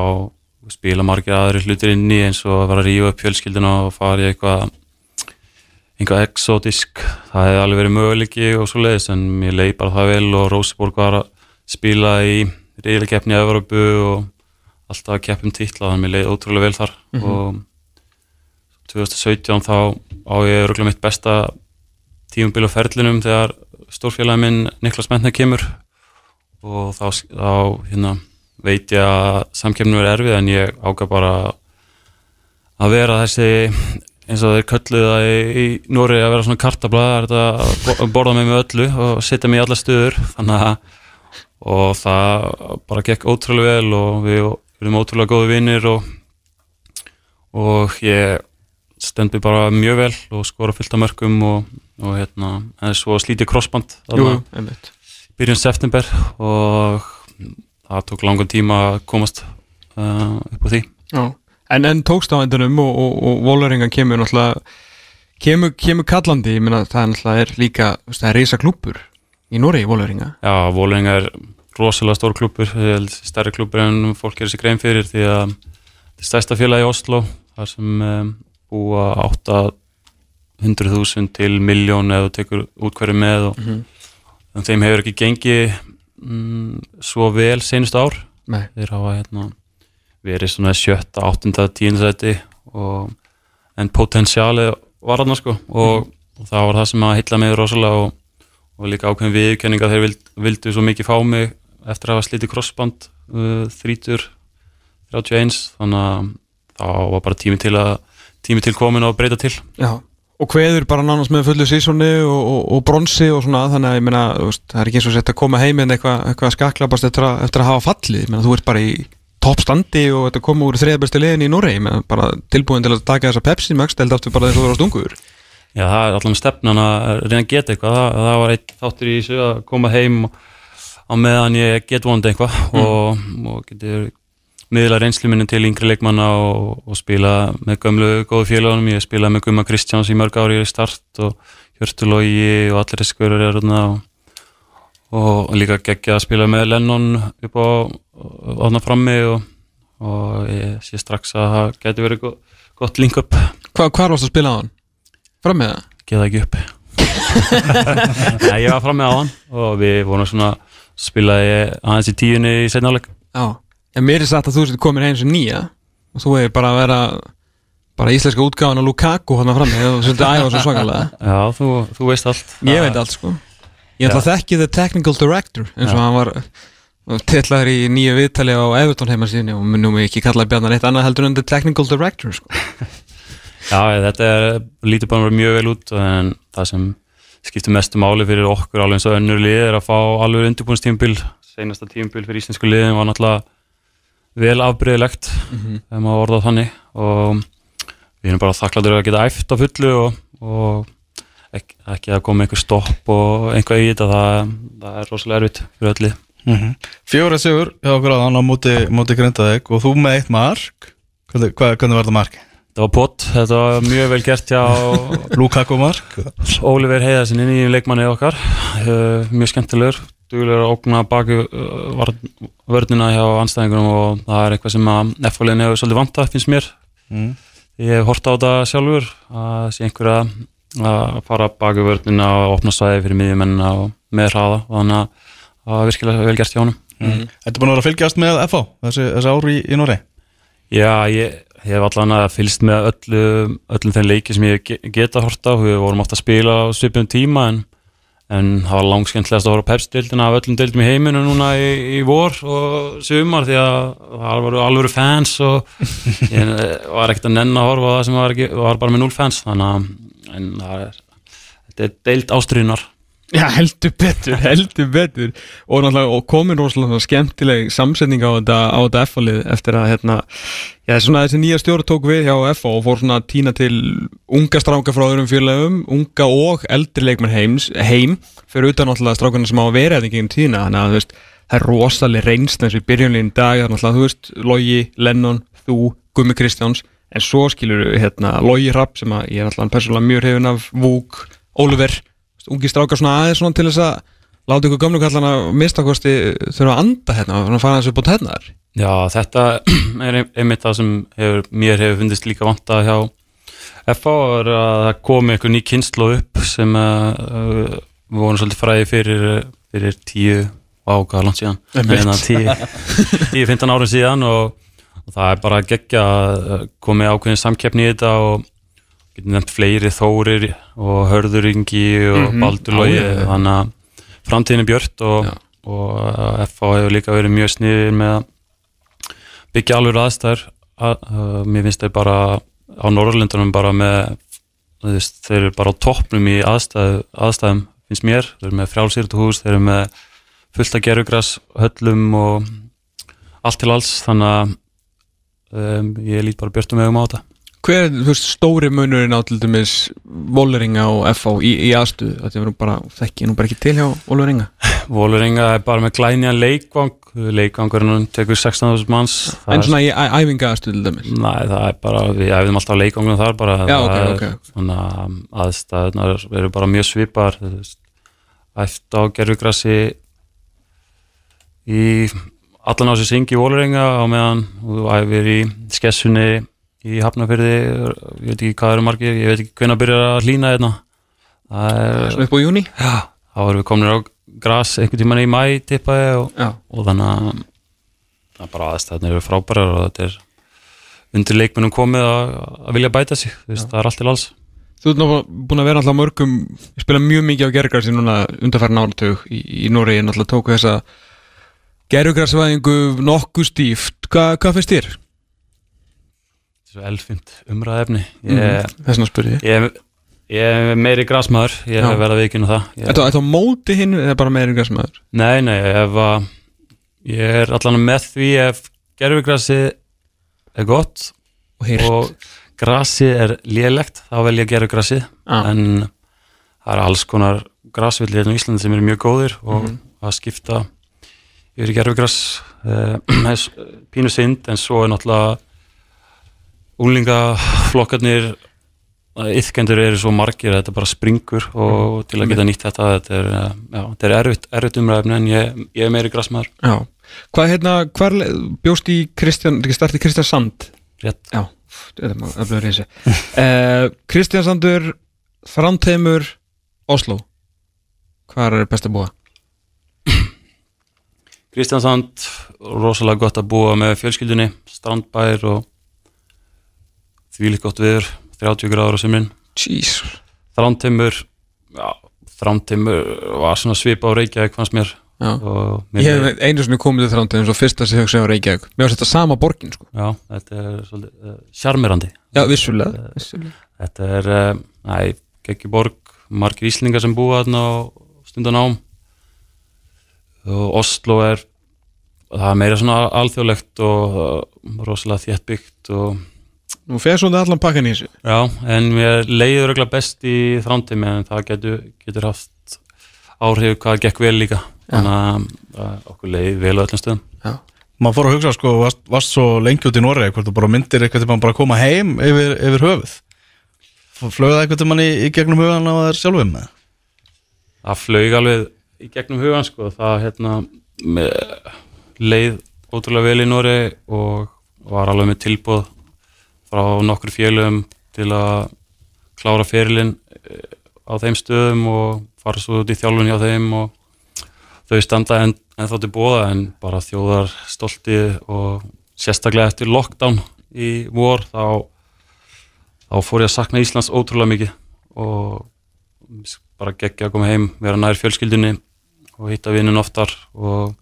spila margir aðri hlutir inn í eins og að vera að rífa upp fjölskylduna og fara í eitthvað einhvað exotisk. Það hefði alveg verið möguleiki og svo leiðis en mér leið bara það vel og Róseborg var að spila í reyðleikeppni í Evropu og alltaf að keppum titla þannig að mér leið ótrúlega vel þar. Og 2017 þá á ég örgulega mitt besta tímubil á ferlinum þegar stórfélagi minn Niklas Mentner kemur. Og þá, þá hérna, veit ég að samkemnum er erfið en ég ágaf bara að vera þessi eins og þeir kölluðu það í, Nóri að vera svona kartablaða að borða mig með öllu og setja mig í alla stuður þannig að og það bara gekk ótrúlega vel og við erum ótrúlega góði vinnir og, og ég stend mér bara mjög vel og skora fullt af mörgum og, og hérna, en svo slíti crossband Jú, einmitt. byrjun september og það tók langan tíma að komast uh, upp á því. Já, en, en tókst á endunum og, og, og Vólaringan kemur náttúrulega kemur, kemur kallandi, ég meina það er náttúrulega er líka, það er reysa klúpur í Nóri, Vólaringa Já, Vólinga er rosalega stór klúpur, stærri klúpur en fólk gerir sér grein fyrir því að þetta er stærsta félagi í Oslo þar sem um, búa 800.000 til miljón eða tekur út hverju með og en þeim hefur ekki gengið mm, svo vel senust ár. Nei, þeir hafa hérna, verið svona sjötta, áttunda, tíundasæti og en potensiali var þarna sko og, og það var það sem að hylla mig rosalega og, og líka ákveðin viðkenninga þeir vild, vildu svo mikið fá mig eftir að hafa slítið crossband uh, 30, 31 þannig að það var bara tími til að tími til komin og breyta til. Já Og hveður bara nánast með fullu sísoni og, og, og bronsi og svona þannig að ég meina, það er ekki eins og sett að koma heim en eitthvað eitthva skaklapast eftir, að- eftir að hafa fallið, ég meina, þú ert bara í toppstandi og þetta koma úr þriðabæstu liðin í Noregi, ég meina, bara tilbúin til að taka þessa Pepsi Max, stelt aftur bara þess að þú eru á stungur Já, það er allan stefnan að reyna að geta eitthvað. Það, það var eitt þáttur í þessu að koma heim á meðan ég get vonandi eitthvað og, og getur miðla reynslu minni til yngri leikmanna og, og spila með gömlu góðu félagunum, ég spilaði með Gumma Kristjáns í mörg ári í start og Hjörtulogi og allir þessi skörur er þarna og, og líka geggja að spila með Lennon upp á átna frammi og, og ég sé strax að það getur verið go- gott link-up Hva, Hvar varst að spila á hann? Fram með það? geða ekki upp. Nei, ég var fram með á hann og við vorum svona spilaði aðeins í tíunni í setnáleik Já, en mér er sagt að þú sett komin heim sem nýja. Og þú er bara að vera bara íslenska útgáðan á Lukaku hann fram með og svolítið æfa svo svakalega. Já, þú, þú veist allt. Ég veit allt sko. Ég ætla að þekki the technical director eins og hann var tillaður í nýju viðtali á Everton heimasíðinni og minnum við ekki kalla Bjarnar eitt annað heldur en the technical director sko. Já, þetta er, lítur bara mjög vel út en það sem skiptir mestu máli fyrir okkur alveg eins og önnur lið er að fá alveg undirbúinstímbil seinasta tímbil fyrir íslensku liðin var náttúrulega vel afbreyðilegt ef maður orðað þannig. Og við erum bara þakkláttur að geta æft á fullu og, og ekki, ekki að koma einhver stopp og einhvað í þetta. Það, það er rosalega erfitt fyrir öll lið Mm Fjóra sigur hjá okkur aðan á móti, móti Grindavík og þú með eitt mark. Hvernig, hvað, hvernig var það mark? Þetta var pott, þetta var mjög vel gert hjá Lukaku mark. Óliver Heiðarsinni, nýjum leikmanni okkar. Uh, mjög skemmtilegur dugulegur að ógna baki uh, vörnina hjá anstæðingunum og það er eitthvað sem að F-fólinn hefur svolítið vanta finnst mér. Mm. ég hef hort á þetta sjálfur að sé einhver að að fara baki vörnina og opna svæði fyrir miðjumennina og með hraða og þannig að það var virkilega vel gert hjá honum. Mm. Þetta er búin að vera að fylgjast með FH þessi, þessi ári í, í Norri Já, ég, ég hef allan að fylgst með öllu, öllum þeim leiki sem ég ge- geta hort á, við vorum ofta að spila á svipum tíma en, en það var langskemmtilegast að horfa á pepsdeildina af öllum deildum í heiminu núna í, í vor og sumar því að það voru alvöru fans og ég var ekkert að nenn að horfa það sem var, ekki, var bara með null fans. Þannig að þetta er deild ástriðunar Já, heldur betur, heldur betur. Og og komin rosalega skemmtileg samsetning á þetta, þetta F-lið eftir að hérna, já, svona þessi nýja stjóra tók við hjá F og fór svona að týna til unga stráka frá öðrum félagum unga og eldri leikmenn heims, heim fyrir utan náttúrulega strákarna sem á að vera þetta gegn tína, þannig að veist það er rosalega reynst eins og í byrjunlegin dag er náttúrulega, þú veist, Logi, Lennon þú, Gummi Kristjáns. En svo skilur hérna Logi Rapp sem að ég er náttúrulega persónulega mjög hrifin af Vúk, Oliver ungi strákar svona aðeins svona til þess að láta ykkur gömlu kallan að mistakosti þurfa að anda hérna og fara þessu búin hennar Já, þetta er ein- einmitt það sem hefur, mér hefur fundist líka vanta hjá FH er að það komi eitthvað ný kynslu upp sem uh, uh, vorum svolítið fræði fyrir, fyrir tíu á hvað langt síðan Einmitt. Hérna, tíu, tíu, 15 árum síðan og, og það er bara að gegja að komi ákveðin samkeppni í þetta og getum nefnt fleiri þórir og hörðuringi og baldur logi Já, já, já. þannig að framtíðin er björt og, og FH hefur líka verið mjög sniðir með að byggja alveg aðstæður. Að, uh, mér finnst þeir bara á Norrlundunum bara með veist, þeir eru bara á toppnum í aðstæðu, aðstæðum finnst mér, þeir eru með frjálsýrtuhús þeir eru með fullt að gerugras höllum og allt til alls. Þannig að um, ég lít bara björtum augum á þetta Hver er þú veist, stóri munurinn á til dæmis Voleringa og FH í, í aðstuðu þetta er nú bara, þekki nú bara ekki til hjá Voleringa Voleringa er bara með glænja leikvang. Leikvangurinn tekur 16.000 manns. En svona í æfinga aðstuðu til dæmis? Næ, það er bara, við æfðum alltaf leikvangunum þar bara. Já, það ok, er ok. Svona aðstæðunar eru bara mjög svipar þú veist, æft á gerfugrassi í allan á sér syngi í Vólurenga á meðan þú æfir í skessunni í Hafnafyrði ég veit ekki hvað eru margir, ég veit ekki hvenær byrjar að hlýna hérna. Það er, svona upp á júni já, þá erum við komin á gras einhvern tímann í mæ tippaði og, og þannig að það er bara aðstæðnir eru frábærar og þetta er undir leikmennum komið að, að vilja bæta sig, veist, það er allt til alls. Þú ert náttúrulega búin að vera alltaf mörgum spila mjög mikið á gergrassi núna undarfærin áratug í, í Nóri náttúrulega tóku þessa gergrassvæðingu nokkuð stíft. Hva, hvað finnst þér? Þessu elfind umræðefni ég, Þess vegna spurði ég ég, er meiri grasmaður ég hef verið að vikinu það Þetta á móti hinn eða bara meira grassmaður? nei, nei, ef að ég er allan með því ef gerfugrassi er gott Og og grassi er lélegt þá vel ég að gera grassi Ah. en það er alls konar grasvillir hérna í Íslandi sem eru mjög góðir og Mhm. að skipta yfir í gerfugras uh, pínu synd en svo er náttúrulega úlingaflokkarnir yfkendur eru svo margir að þetta bara springur og til að geta nýtt þetta þetta er, eh, já, þetta er erfitt, erfitt umræðefni en ég, ég er meiri grasmaður Já. Hvað hérna, hvar le- bjóst í Kristján, ekki startið Kristján Sand? Rétt. Já, þetta er þessu. Uh, Kristján Sandur Framteimur Oslo Hvar er best að búa? Kristjansand, rosalega gott að búa með fjölskyldunni, strandbær og þvílíkt gott viður, 30 gráður á sumrin. Jeez Þrámtimur, já, þrámtimur var svona svipa á Reykjavík fannst mér. Ég hef einu svona komið til eins og fyrsta sem ég hugsa á Reykjavík Mér finnst þetta sama borgin sko Já, þetta er svolítið uh, sjarmirandi. Já, vissulega, vissulega. Þetta er, uh, næ, Gekkjuborg, margir Íslingar sem búa þarna og stundan ám. Og Oslo er, það er meira svona alþjóðlegt og uh, rosalega þéttbyggt og Nú fer svona allan pakkan í þessu. Já, en mér leiður örugglega best í þrándimi en það getur, getur haft áhrif hvað gekk vel líka. Þannig að, að okkur leið vel á öllum stöðum. Maður fór að hugsa sko, varst, varst svo lengi út í Noregi hvort þú bara myndir eitthvað til maður bara koma heim yfir, yfir höfuð? Flögða eitthvað til mann í, í gegnum hugan á þér sjálfum Það flög alveg í gegnum hugan sko, það hérna með, leið ótrúlega vel í Nóri og var alveg með tilbúð frá nokkur félögum til að klára ferilinn eh, á þeim stöðum og fara svo út í þjálfun hjá þeim og þau standa en, en þá til bóða en bara þjóðar stolti og sérstaklega eftir lockdown í vor þá, þá fór ég að sakna Íslands ótrúlega mikið og bara geggja að koma heim, vera nær fjölskyldunni og hitta vinnun oftar og,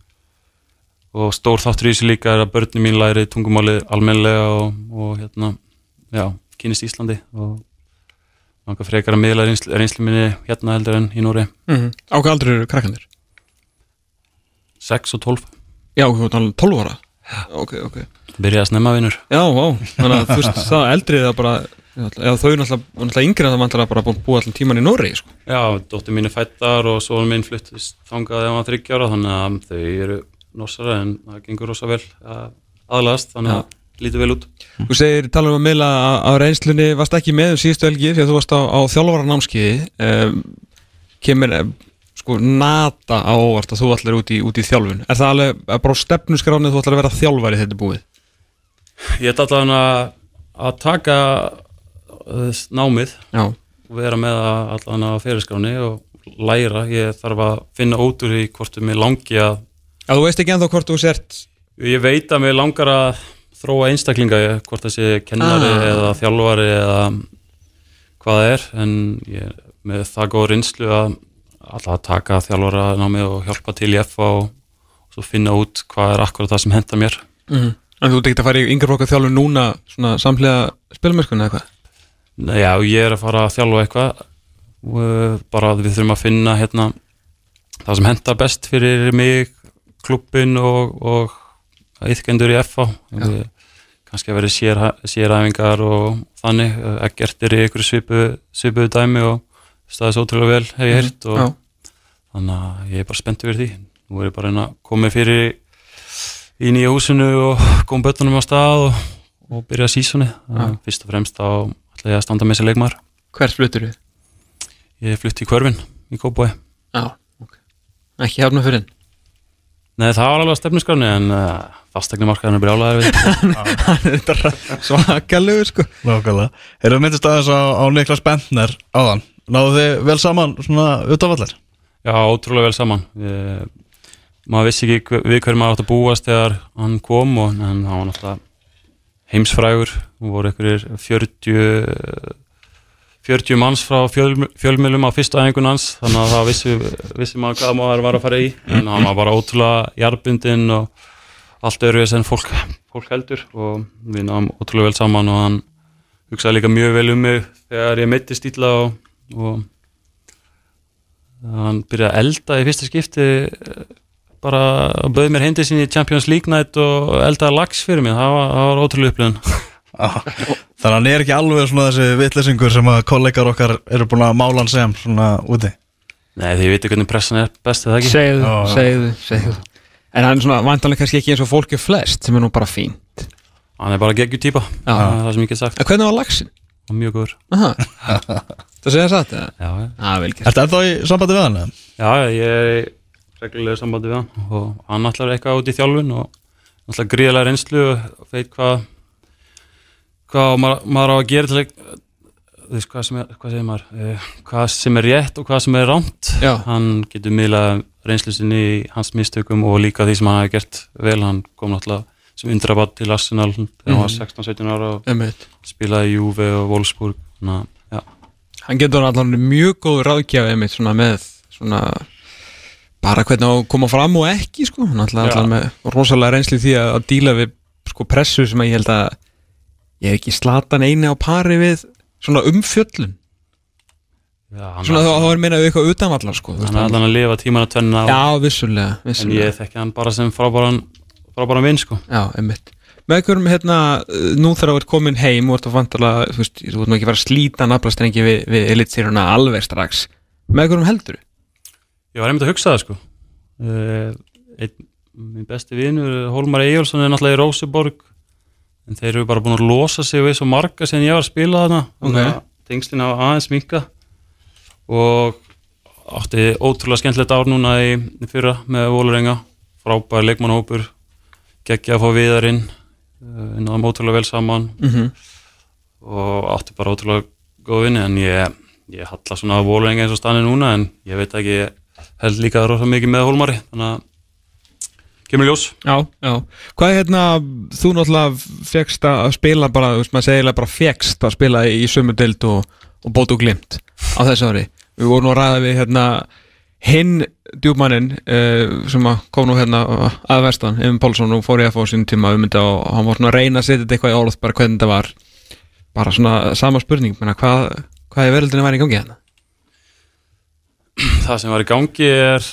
og stór þáttur í þessu líka er að börnum mín læri tungumálið almennilega og, og hérna, já, kynist Íslandi og langar frekar að miðla reynslu, minni hérna heldur en í Nóri mm Á hvað aldrei eru krakkandir? 6 og 12 Já, þú ert alveg 12 ára. Ok, ok. Byrja að snemma vinnur Já, vá, þannig að þú veist, það eldrið það bara Já, þau eru náttúrulega, náttúrulega yngri en það vantar bara búið búið allan tíman í Norri sko. Já, dóttir mín er fættar og svo minn fluttist þangað þegar hann var þryggjára þannig að þau eru norsara en það gengur rosa vel að aðlast þannig að lítið vel út. Þú segir, talar um að meila á reynslunni varst ekki með um síðustu helgi því að þú varst á, á þjálfara námskiði um, kemur sko nata á óvart að þú allir út í, út í þjálfun. Er það alveg að bara á stefnusgránið þú allir að vera þjálfari þetta búið? Ég ætla allavega að, að taka uh, námið Já, og vera með það allavega á fyrirskráni og læra, ég þarf að finna úr því hvort um mig langi að Já þú veist ekki ennþá hvort þú sért ég veit að mig langar að þróa einstaklinga, hvort það sé kennari Ah. eða þjálfari eða hvað það er en ég með það góð reynslu að alltaf taka þjálfara námið og hjálpa til í FA og, og svo finna út hvað er akkurat það sem henda mér mm. En þú ekki að fara í yngur flokkar þjálfun núna svona samhliða spilmörskun eða hvað? Nei, Já, ég er að fara að þjálfa eitthvað uh, bara við þurfum að finna hérna það sem henda best fyrir mig, klubbin og, og yfkendur í FA við, kannski að vera sér, séræfingar og þannig, ekkert er í ykkur svipu, svipuðu dæmi og staðis ótrúlega vel hef ég heyrt og Já, þannig að ég er bara spennt fyrir því. Nú er ég bara að koma fyrir í nýja húsinu og koma bötunum á stað og, og byrja sísoni. Fyrst og fremst þá ætla ég að standa með sér leikmar hvert fluttur við? ég flutti í hverfin í Kópói Já, ok. Ekki hafna fyrir Nei það var alveg að stefnusgráni en uh, fastegnumarkaðan er brjálæðar við Þetta. Er svakalegur sko. Nákvæmlega. Erum við myndist aðeins á, á Niklas Bentner áðan? Náðu þið vel saman svona utavallar? Já, ótrúlega vel saman. Ég, maður vissi ekki hver, við hverju maður átt að búast þegar hann kom og en hann var náttúrulega heimsfrægur. Og voru einhverjir 40 40 manns frá fjöl, fjölmjölum á fyrstu æfingun hans þannig að það vissi, vissi maður hvað maður var að fara í. En hann var bara ótrúlega jarbundinn og allt öðruvis en fólk, fólk heldur. Og við náðum ótrúlega vel saman og hann hugsaði líka mjög vel um mig þegar ég meitti stíla og, og hann byrjaði að elda í fyrsta skipti bara bauði mér heimdi sinni í Champions League night og eldaði lax fyrir mig, það var, það var ótrúlega upplifun Þannig að hann er ekki alveg svona þessi vitleysingur sem að kollegar okkar eru búin að mála hann sem svona úti Nei, því ég veit hvernig pressan er best eða ekki Segðu, segðu, segðu En hann er svona vantanlega kannski ekki eins og fólk er flest sem er nú bara fínt Hann er bara geggju típa, Já. það er það sem ég get sagt En hvernig var lagsin? mjög góður Aha. Það segja satt eða? Já, já, vel gert Ertu ennþá í sambandi við hann? eða? já ég er í reglulega sambandi við hann og hann ætlar eitthvað út í þjálfun og ætlar gríðlega reynslu og veit hvað hvað maður, maður á að gera til að veist hvað sem er, hvað eh, hvað sem er rétt og hvað sem er rámt Já. hann getur miðlað reynslu sinni í hans mistökum og líka því sem hann hafi gert vel, hann kom náttúrulega sem undrabatt til Arsenal þegar hann var 16-17 ára og Einmitt. spilaði í Juve og Wolfsburg. Að, já, Hann getur allan mjög góð ráðgjafi einmitt svona með svona bara hvernig að koma fram og ekki sko, hann allan með rosalega reynsli því að, að díla við sko pressu sem ég held að ég hef ekki slatan eini á pari við svona umfjöllun. Já svona þá, þá er meina eitthvað utanvallar sko hann er allan að lifa tíman að tvenna og, Já, vissulega, en vissulega. ég þekki hann bara sem frábæran frábæran vinn sko. Já, einmitt. Með einhverjum hérna, nú þegar þú ert komin heim og ert að vantala, þú veist, þú ert nú ekki að fara að slíta naflastrengi við, við elitsýruna alveg strax. Með einhverjum heldur? Ég var einmitt að hugsa það sko. Uh, einn, minn besti vinur Hólmar Eyjólfsson er náttúrulega í Róseborg en þeir eru bara búin að losa sig við svo marga sem ég var að spila þarna. Að tengslinn á aðeins minka og átti ótrúlega skemmtilegt ár núna í, í fyrra með Vólurenga frábær leikmannhópur geggja að fá viðarinn. Uh, náðum ótrúlega vel saman. Mm -hmm. og átti bara ótrúlega góð vinni en ég, ég halla svona á Vólurenga eins og stanni núna en ég veit ekki ég held líka rosa mikið með Hólmari. Þannig að kemur ljós. Já, já. Hvað er hérna, þú náttúrulega fegst að spila bara, þú veist, maður segilega bara fegst að spila í sömu deild og, og bótt og glimt á þessu ári. Við vorum nú að ræða við hérna hinn djúpmannin uh, sem að kom nú hérna að vestan, Evin Pálsson og fór ég að fá sín tíma um þetta og hann var svona að reyna að setja þetta eitthvað í orð bara hvernig þetta var. Bara svona sama spurning menna, hvað, hvað er veröldinu væri í gangi hérna? það sem var í gangi er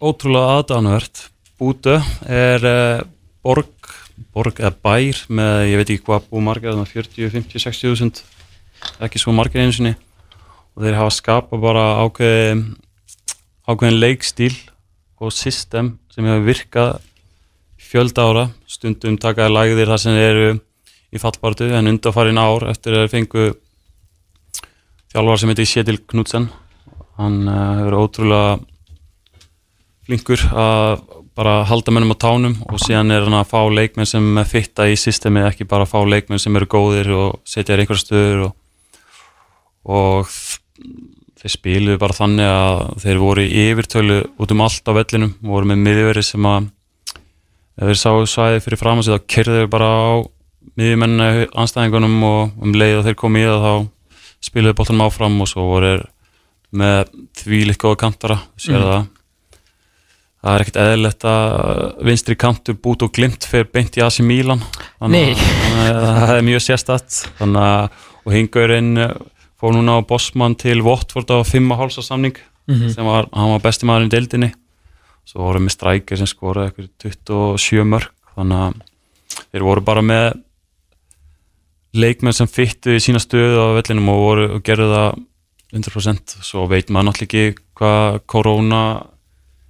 ótrúlega aðdánuvert Bútu er uh, borg, borg eða bær með, ég veit ekki hvað bú þannig 40, 50, 60 þúsund ekki svo margir einu sinni. Og þeir hafa skapað bara ákveðin ákveðin leikstíl og system sem hefur virkað fjölda ára, stundum takaði lagðir þar sem eru í fallbartu en undanfarin ár eftir að fengu þjálfar sem heitir Kjetil Knudsen. Hann uh, hefur ótrúlega flinkur að bara halda mennum á tánum og síðan er hann að fá leikmenn sem fitta í systemi, ekki bara fá leikmenn sem eru góðir og setja þér einhverja stöður og, og þeir spiluðu bara þannig að þeir voru í yfirtölu út um allt á vellinum, voru með miðveri sem að ef þeir sáu svæði fyrir fram að sig þá kerðu þeir bara á miðjumennina anstæðingunum og um leið og þeir komu í það þá spiluðu bóttanum áfram og svo voru með því líka góða kantara, sér Mhm. það það er ekkert eðlilegt að vinstri kantur bút og glimt fyrir beint í Milan. Nei. þannig að það er mjög sérstætt þannig að og hingurinn fór núna á Bossmann til Watford á 5,5 samning Mhm. sem var, hann var besti maður í deildinni. Svo voru með strækir sem skoraði eitthvað 27 mörg þannig að þeir voru bara með leikmenn sem fyttu í sína stöðu á vellinum og, voru, og gerðu það 100% svo veit maður náttúrulega ekki hvað korona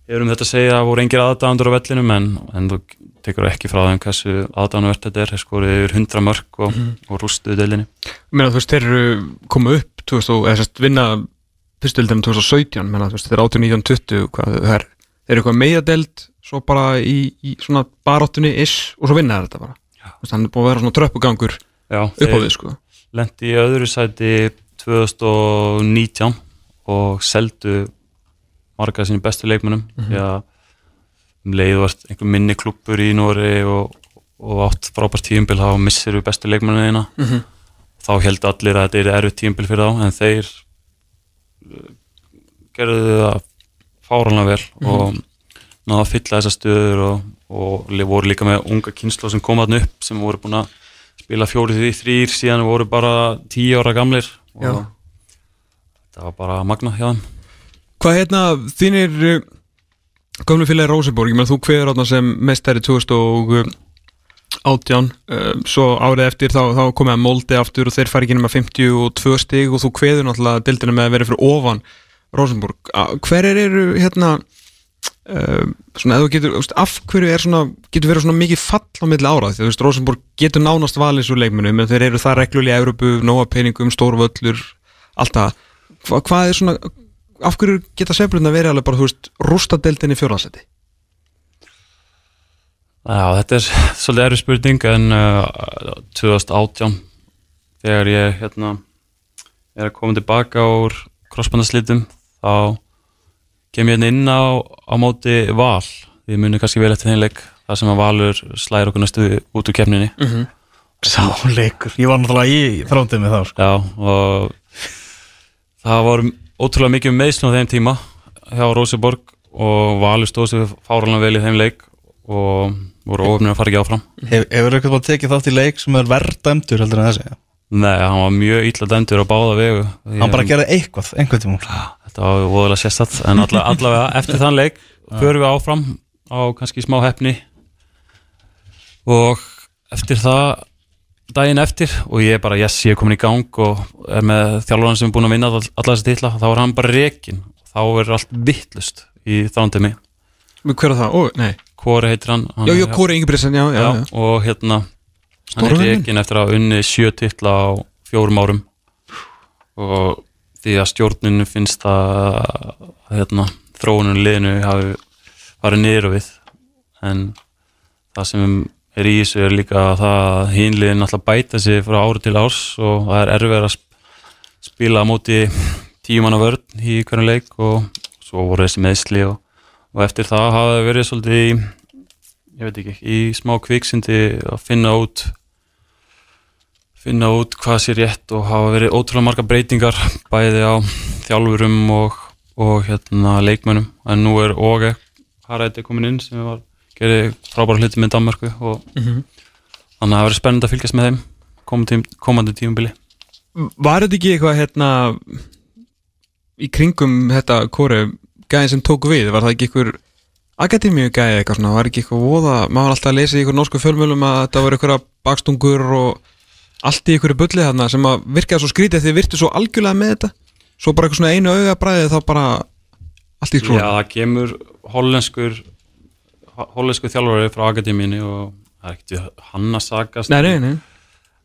er um þetta að segja að voru engir aðdæðandur á vellinum en, en þú tekur ekki frá þeim hversu aðdæðanvert þetta er. Þeir skoruðu yfir 100 mörg og, og rústuðu deildinni. Ég meina, þú veist, þeir eru komið upp 2000, og- eða sérst vinna fyrstildinu 2017, menna, þú veist, þeir eru 18, 19, 20 hvað það er, þeir eru eitthvað meðadeld svo bara í, í svona baráttunni ish og svo vinna þeir þetta bara. Þú veist, hann er búin að vera svona tröppugangur Já, upp á við, sko. lendi í öðru sæti 2019 og seldu marga af sínum bestu leikmennum því að um leið vart einhver minni klubbur í Nóri og, og átt frábært tíumbil þá missir við bestu leikmennina Mhm. þá held allir að þetta er erfitt tíumbil fyrir þá en þeir uh, gerðu það fáranlega vel Mhm. og náða að fylla þessar stöður og, og voru líka með unga kynslu sem kom þarna upp sem voru búin að spila fjórið því þrýr síðan voru bara tíu ára gamlir og Já. þetta var bara magna hjá þeim Hvað hérna, þínir uh, gömlu félagi Róseborg, ég meina þú kveður átna sem mestari 2018 uh, svo árið eftir þá, þá komið að moldi aftur og þeir fari ekki nema 52 stig og þú kveður náttúrulega dildina með að vera fyrir ofan Rósenborg. Hver eru hérna uh, svona, ef þú getur, af hverju er svona getur verið svona mikið fall á milli ára því þú veist, Rósenborg getur nánast valið svo leikmunum en þeir eru það reglulega í Európu, nóa peningum, stórvöllur allt það. Hva, hvað er svona af hverju geta seflurna verið alveg bara, þú veist, rústa deildinni fjóraðsæti? Já, þetta er svolítið erfið spurning en uh, 2018 þegar ég hérna er að koma tilbaka úr crossbandaslitum þá kem ég hérna inn á, á móti val því muni kannski vel eftir þeim leik þar sem að valur slæðir okkur næstu út úr kefninni Sáleikur, ég var náttúrulega í þrándið með þá sko. Já, og það voru ótrúlega mikið meðslun á þeim tíma hjá Róseborg og Valur stóð sér fáralega vel í þeim leik og voru ofnir að fara ekki áfram. Hef, Hefur eitthvað bara tekið þátt í leik sem er verð dæmdur heldur en þessi? Nei, hann var mjög illa dæmdur á báða vegu. Hann bara gerði eitthvað, einhvern tíma Þetta var voðalega sérstatt en alla, allavega eftir þann leik förum við áfram á kannski smá hefni og eftir það daginn eftir og ég er bara yes, ég er komin í gang og er með þjálfurinn sem er búin að vinna all, alla þessi titla, þá er hann bara rekin þá er allt vittlust í þrándemi Hver er það? Ó, nei. Kori heitir hann, hann Já, já, Kóri Ingebrigtsen, já, já, já, já. og hérna hann er rekin eftir að unni sjö titla á fjórum árum og því að stjórninu finnst að hérna, þróunum liðinu hafi farið niður og við en það sem er í þessu er líka það að hinliðin alltaf bæta sig frá ári til árs og það er erfið að sp- spila á móti tíumanna vörn í hvernig leik og svo voru þessi meðsli og, og eftir það hafa það verið svolítið í ég veit ekki, í smá kviksindi að finna út finna út hvað sé rétt og hafa verið ótrúlega marga breytingar bæði á þjálfurum og, og hérna leikmönnum. En nú er Óge Haræti komin inn sem var gerði frábæra hluti með Danmarku og Mhm. þannig að það verið spennandi að fylgjast með þeim komandi, komandi tímubili Var þetta ekki eitthvað hérna í kringum þetta kóru gæði sem tók við, var það ekki einhver akademíu gæði eitthvað svona, var ekki eitthvað voða, maður var alltaf að lesa í einhver norsku fjölmjölum að þetta var einhverja bakstungur og allt í einhverju bulli þarna sem að virkaði svo skrítið því virtu svo algjörlega með þetta? Svo bara eitthvað svona einu auga bræði þá bara allt í Já, skrúna það kemur hollenskur hollenskur þjálfari frá akademíinu og það er ekkert hann að sagast Nei, nei, nei,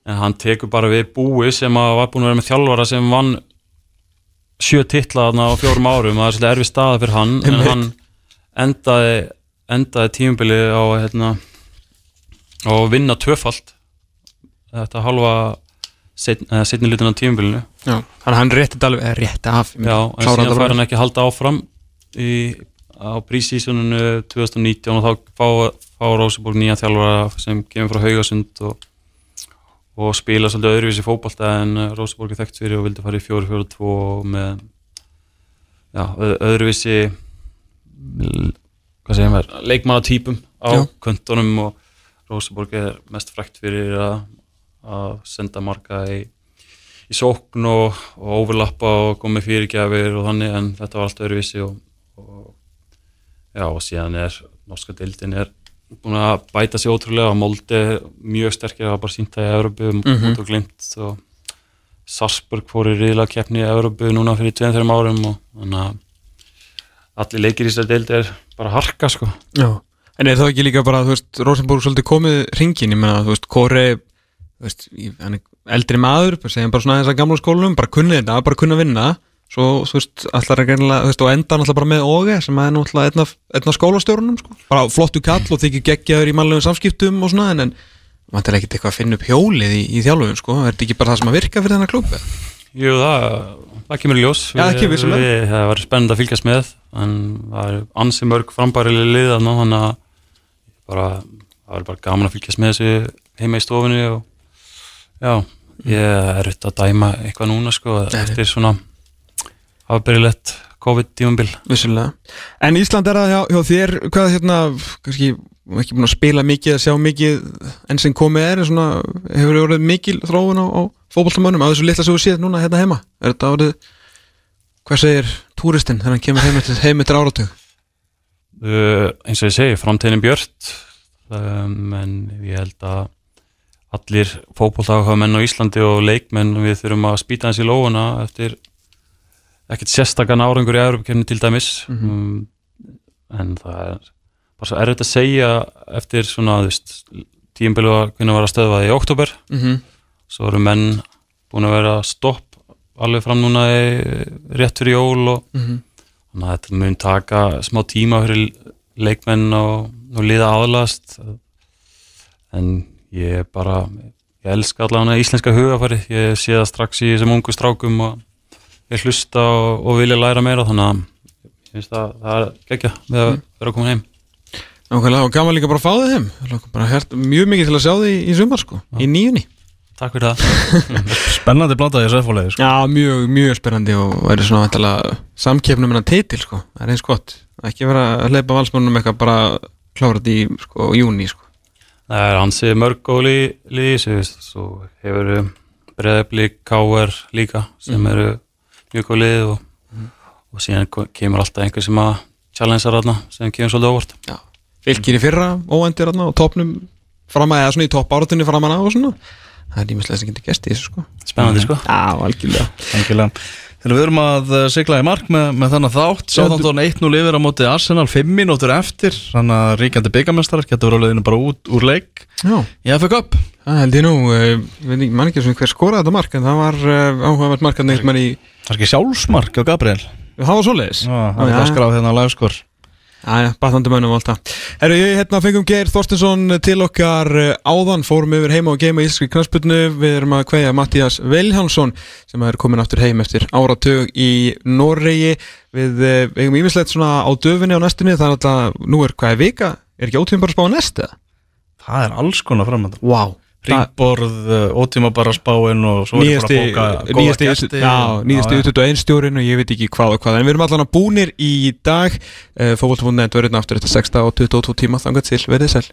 en hann tekur bara við búi sem að var búin að vera með þjálfara sem vann sjö titla á fjórum árum og það er svolítið erfið staða fyrir hann. En hann endaði endaði tímubili á hérna að vinna tvöfalt þetta halva setni hlutin á tímubilinu já, þannig að hann rétti alveg, rétti af Já, en síðan fær hann ekki halda áfram í, á prísísuninu 2019 og þá fá, fá Róseborg nýja þjálfara sem kemur frá Haugasund og, og spila svolítið öðruvísi fótbolta en uh, Róseborg er þekkt fyrir og vildi fara í 4-4-2 með já, öðruvísi hvað segir maður, leikmannatýpum á Já. kvöntunum og Róseborg er mest frækt fyrir að, að senda marga í í sókn og, og overlappa og komið fyrirgjafir og þannig en þetta var allt öðruvísi og, og já og síðan er norska deildin er búin að bæta sig ótrúlega og Molde mjög sterkir að bara sínta í Evropu mm. -hmm. og glimt og Sarsburg fór í riðla keppni í Evropu núna fyrir 2-3 árum og þannig að allir leikir í þessari deild er bara harka sko Já, en er það ekki líka bara, þú veist, Rosenborg svolítið komið ringin, ég meina, þú veist, Kori, þú veist, hann er eldri maður, segjum bara svona þess að gamla skólum, bara kunni þetta, bara kunni að vinna, svo, þú veist, allar er greinilega, þú veist, og enda náttúrulega bara með Óge, sem er náttúrulega einn af, af skólastjórunum, sko, bara flottu kall og þykir geggjaður í mannlegum samskiptum og svona, en, en maður er ekkert eitthvað að finna upp hjólið í, í þjálfum, sko, er þetta ekki bara það sem að virka fyrir þennan klubbi? Jú, það, það kemur í ljós Já, ekki vissulega. við, Það var spennandi að fylgjast með en það er ansi mörg frambærilega lið þannig að bara, það er bara gaman að fylgjast með þessu heima í stofunni og já, ég er auðvitað að dæma eitthvað núna sko, eftir svona afbyrjulegt COVID-tímambil Vissulega. En Ísland er það hjá, hjá þér, hvað hérna, kannski ekki búin að spila mikið, að sjá mikið enn sem komið er, svona, hefur þið orðið mikil þróun á, á fótboltamönnum, að þessu litla sem við séð núna hérna heima? Er þetta orðið, hvað segir túristinn þegar hann kemur heim eftir, eftir áratug? uh, eins og ég segi, framtíðin björt um, en ég held að allir fótbolltakaða menn á Íslandi og leikmenn við þurfum að spýta hans í lófuna eftir ekkert sérstakann árangur í Európa-kefni til dæmis. Um, en það er bara svo erfitt að segja eftir svona, tíumbilu að kunna vera stöðvað í oktober Mm -hmm. svo eru menn búin að vera stopp alveg fram núna í, rétt fyrir jól og þannig að þetta mun taka smá tíma fyrir leikmenn og, og liða aðlast. En ég er bara ég elska allavega íslenska hugafæri ég sé það strax í þessum ungu strákum og ég hlusta og, og vilja læra meira þannig að ég finnst að það er geggja með að vera komin heim. Nákvæmlega, og gaman líka bara að fá þið heim, bara hert, mjög mikið til að sjá þið í, sumar, sko, í nýjunni. Takk fyrir það. Spennandi blanda í þessu efólegi sko. Já, mjög, mjög spennandi og verður svona væntanlega samkeppnum en að titil sko, það er eins gott. Ekki vera að hleypa valsmönnum eitthvað bara klára þetta í sko, júni sko. Það er ansið mörg góð lí- lið í þessu, veist, svo hefur breðabli KR líka sem eru mjög góð lið og, og síðan kemur alltaf einhver sem að challengea þarna sem kemur svolítið óvart. Já. Fylgir í fyrra, óendir þarna og topnum fram að, eða svona í topp áratunni fram að og svona, það er ímislega sem getur gæst í þessu sko. Spennandi sko. Já, algjörlega. Engilega. Þegar við erum að uh, sigla í mark með, með þannig þátt Sáþántón 1-0 yfir á móti Arsenal 5 mínútur eftir Þannig að ríkjandi byggamestrar getur verið á leiðinu bara út úr leik Já, í FA Cup það held ég nú uh, ég veit ekki, hver skoraði þetta mark en það var uh, áhugavert mark að Það er ekki sjálfsmark á Gabriel? Það var svoleiðis. Já, það að skráð hérna á lagskor. Æja, batnandi mönnum og allt það. Herru, ég hérna fengum Geir Þorstinsson til okkar eh, áðan, fórum yfir heima og geima í Íslandski knarsputnu, við erum að kveðja Mattías Viljánsson sem er komin aftur heim eftir áratug í Noregi. Við eh, eigum ímislegt svona á döfinni á næstunni, það er alltaf, nú er hvað er vika, er ekki ótíðum bara að spá að næsta? Það er alls konar framöndan Vá. wow. Ringborð, ótíma bara spáin og svo er Nýjasti, bara að bóka góða nýjasti, gesti já, og- nýjasti já, já. 21 stjórin og ég veit ekki hvað og hvað. En við erum allan að búnir í dag. Uh, fókvöldfóndin verður aftur eftir 6 og 22 tíma. Þangat til, verðið sæl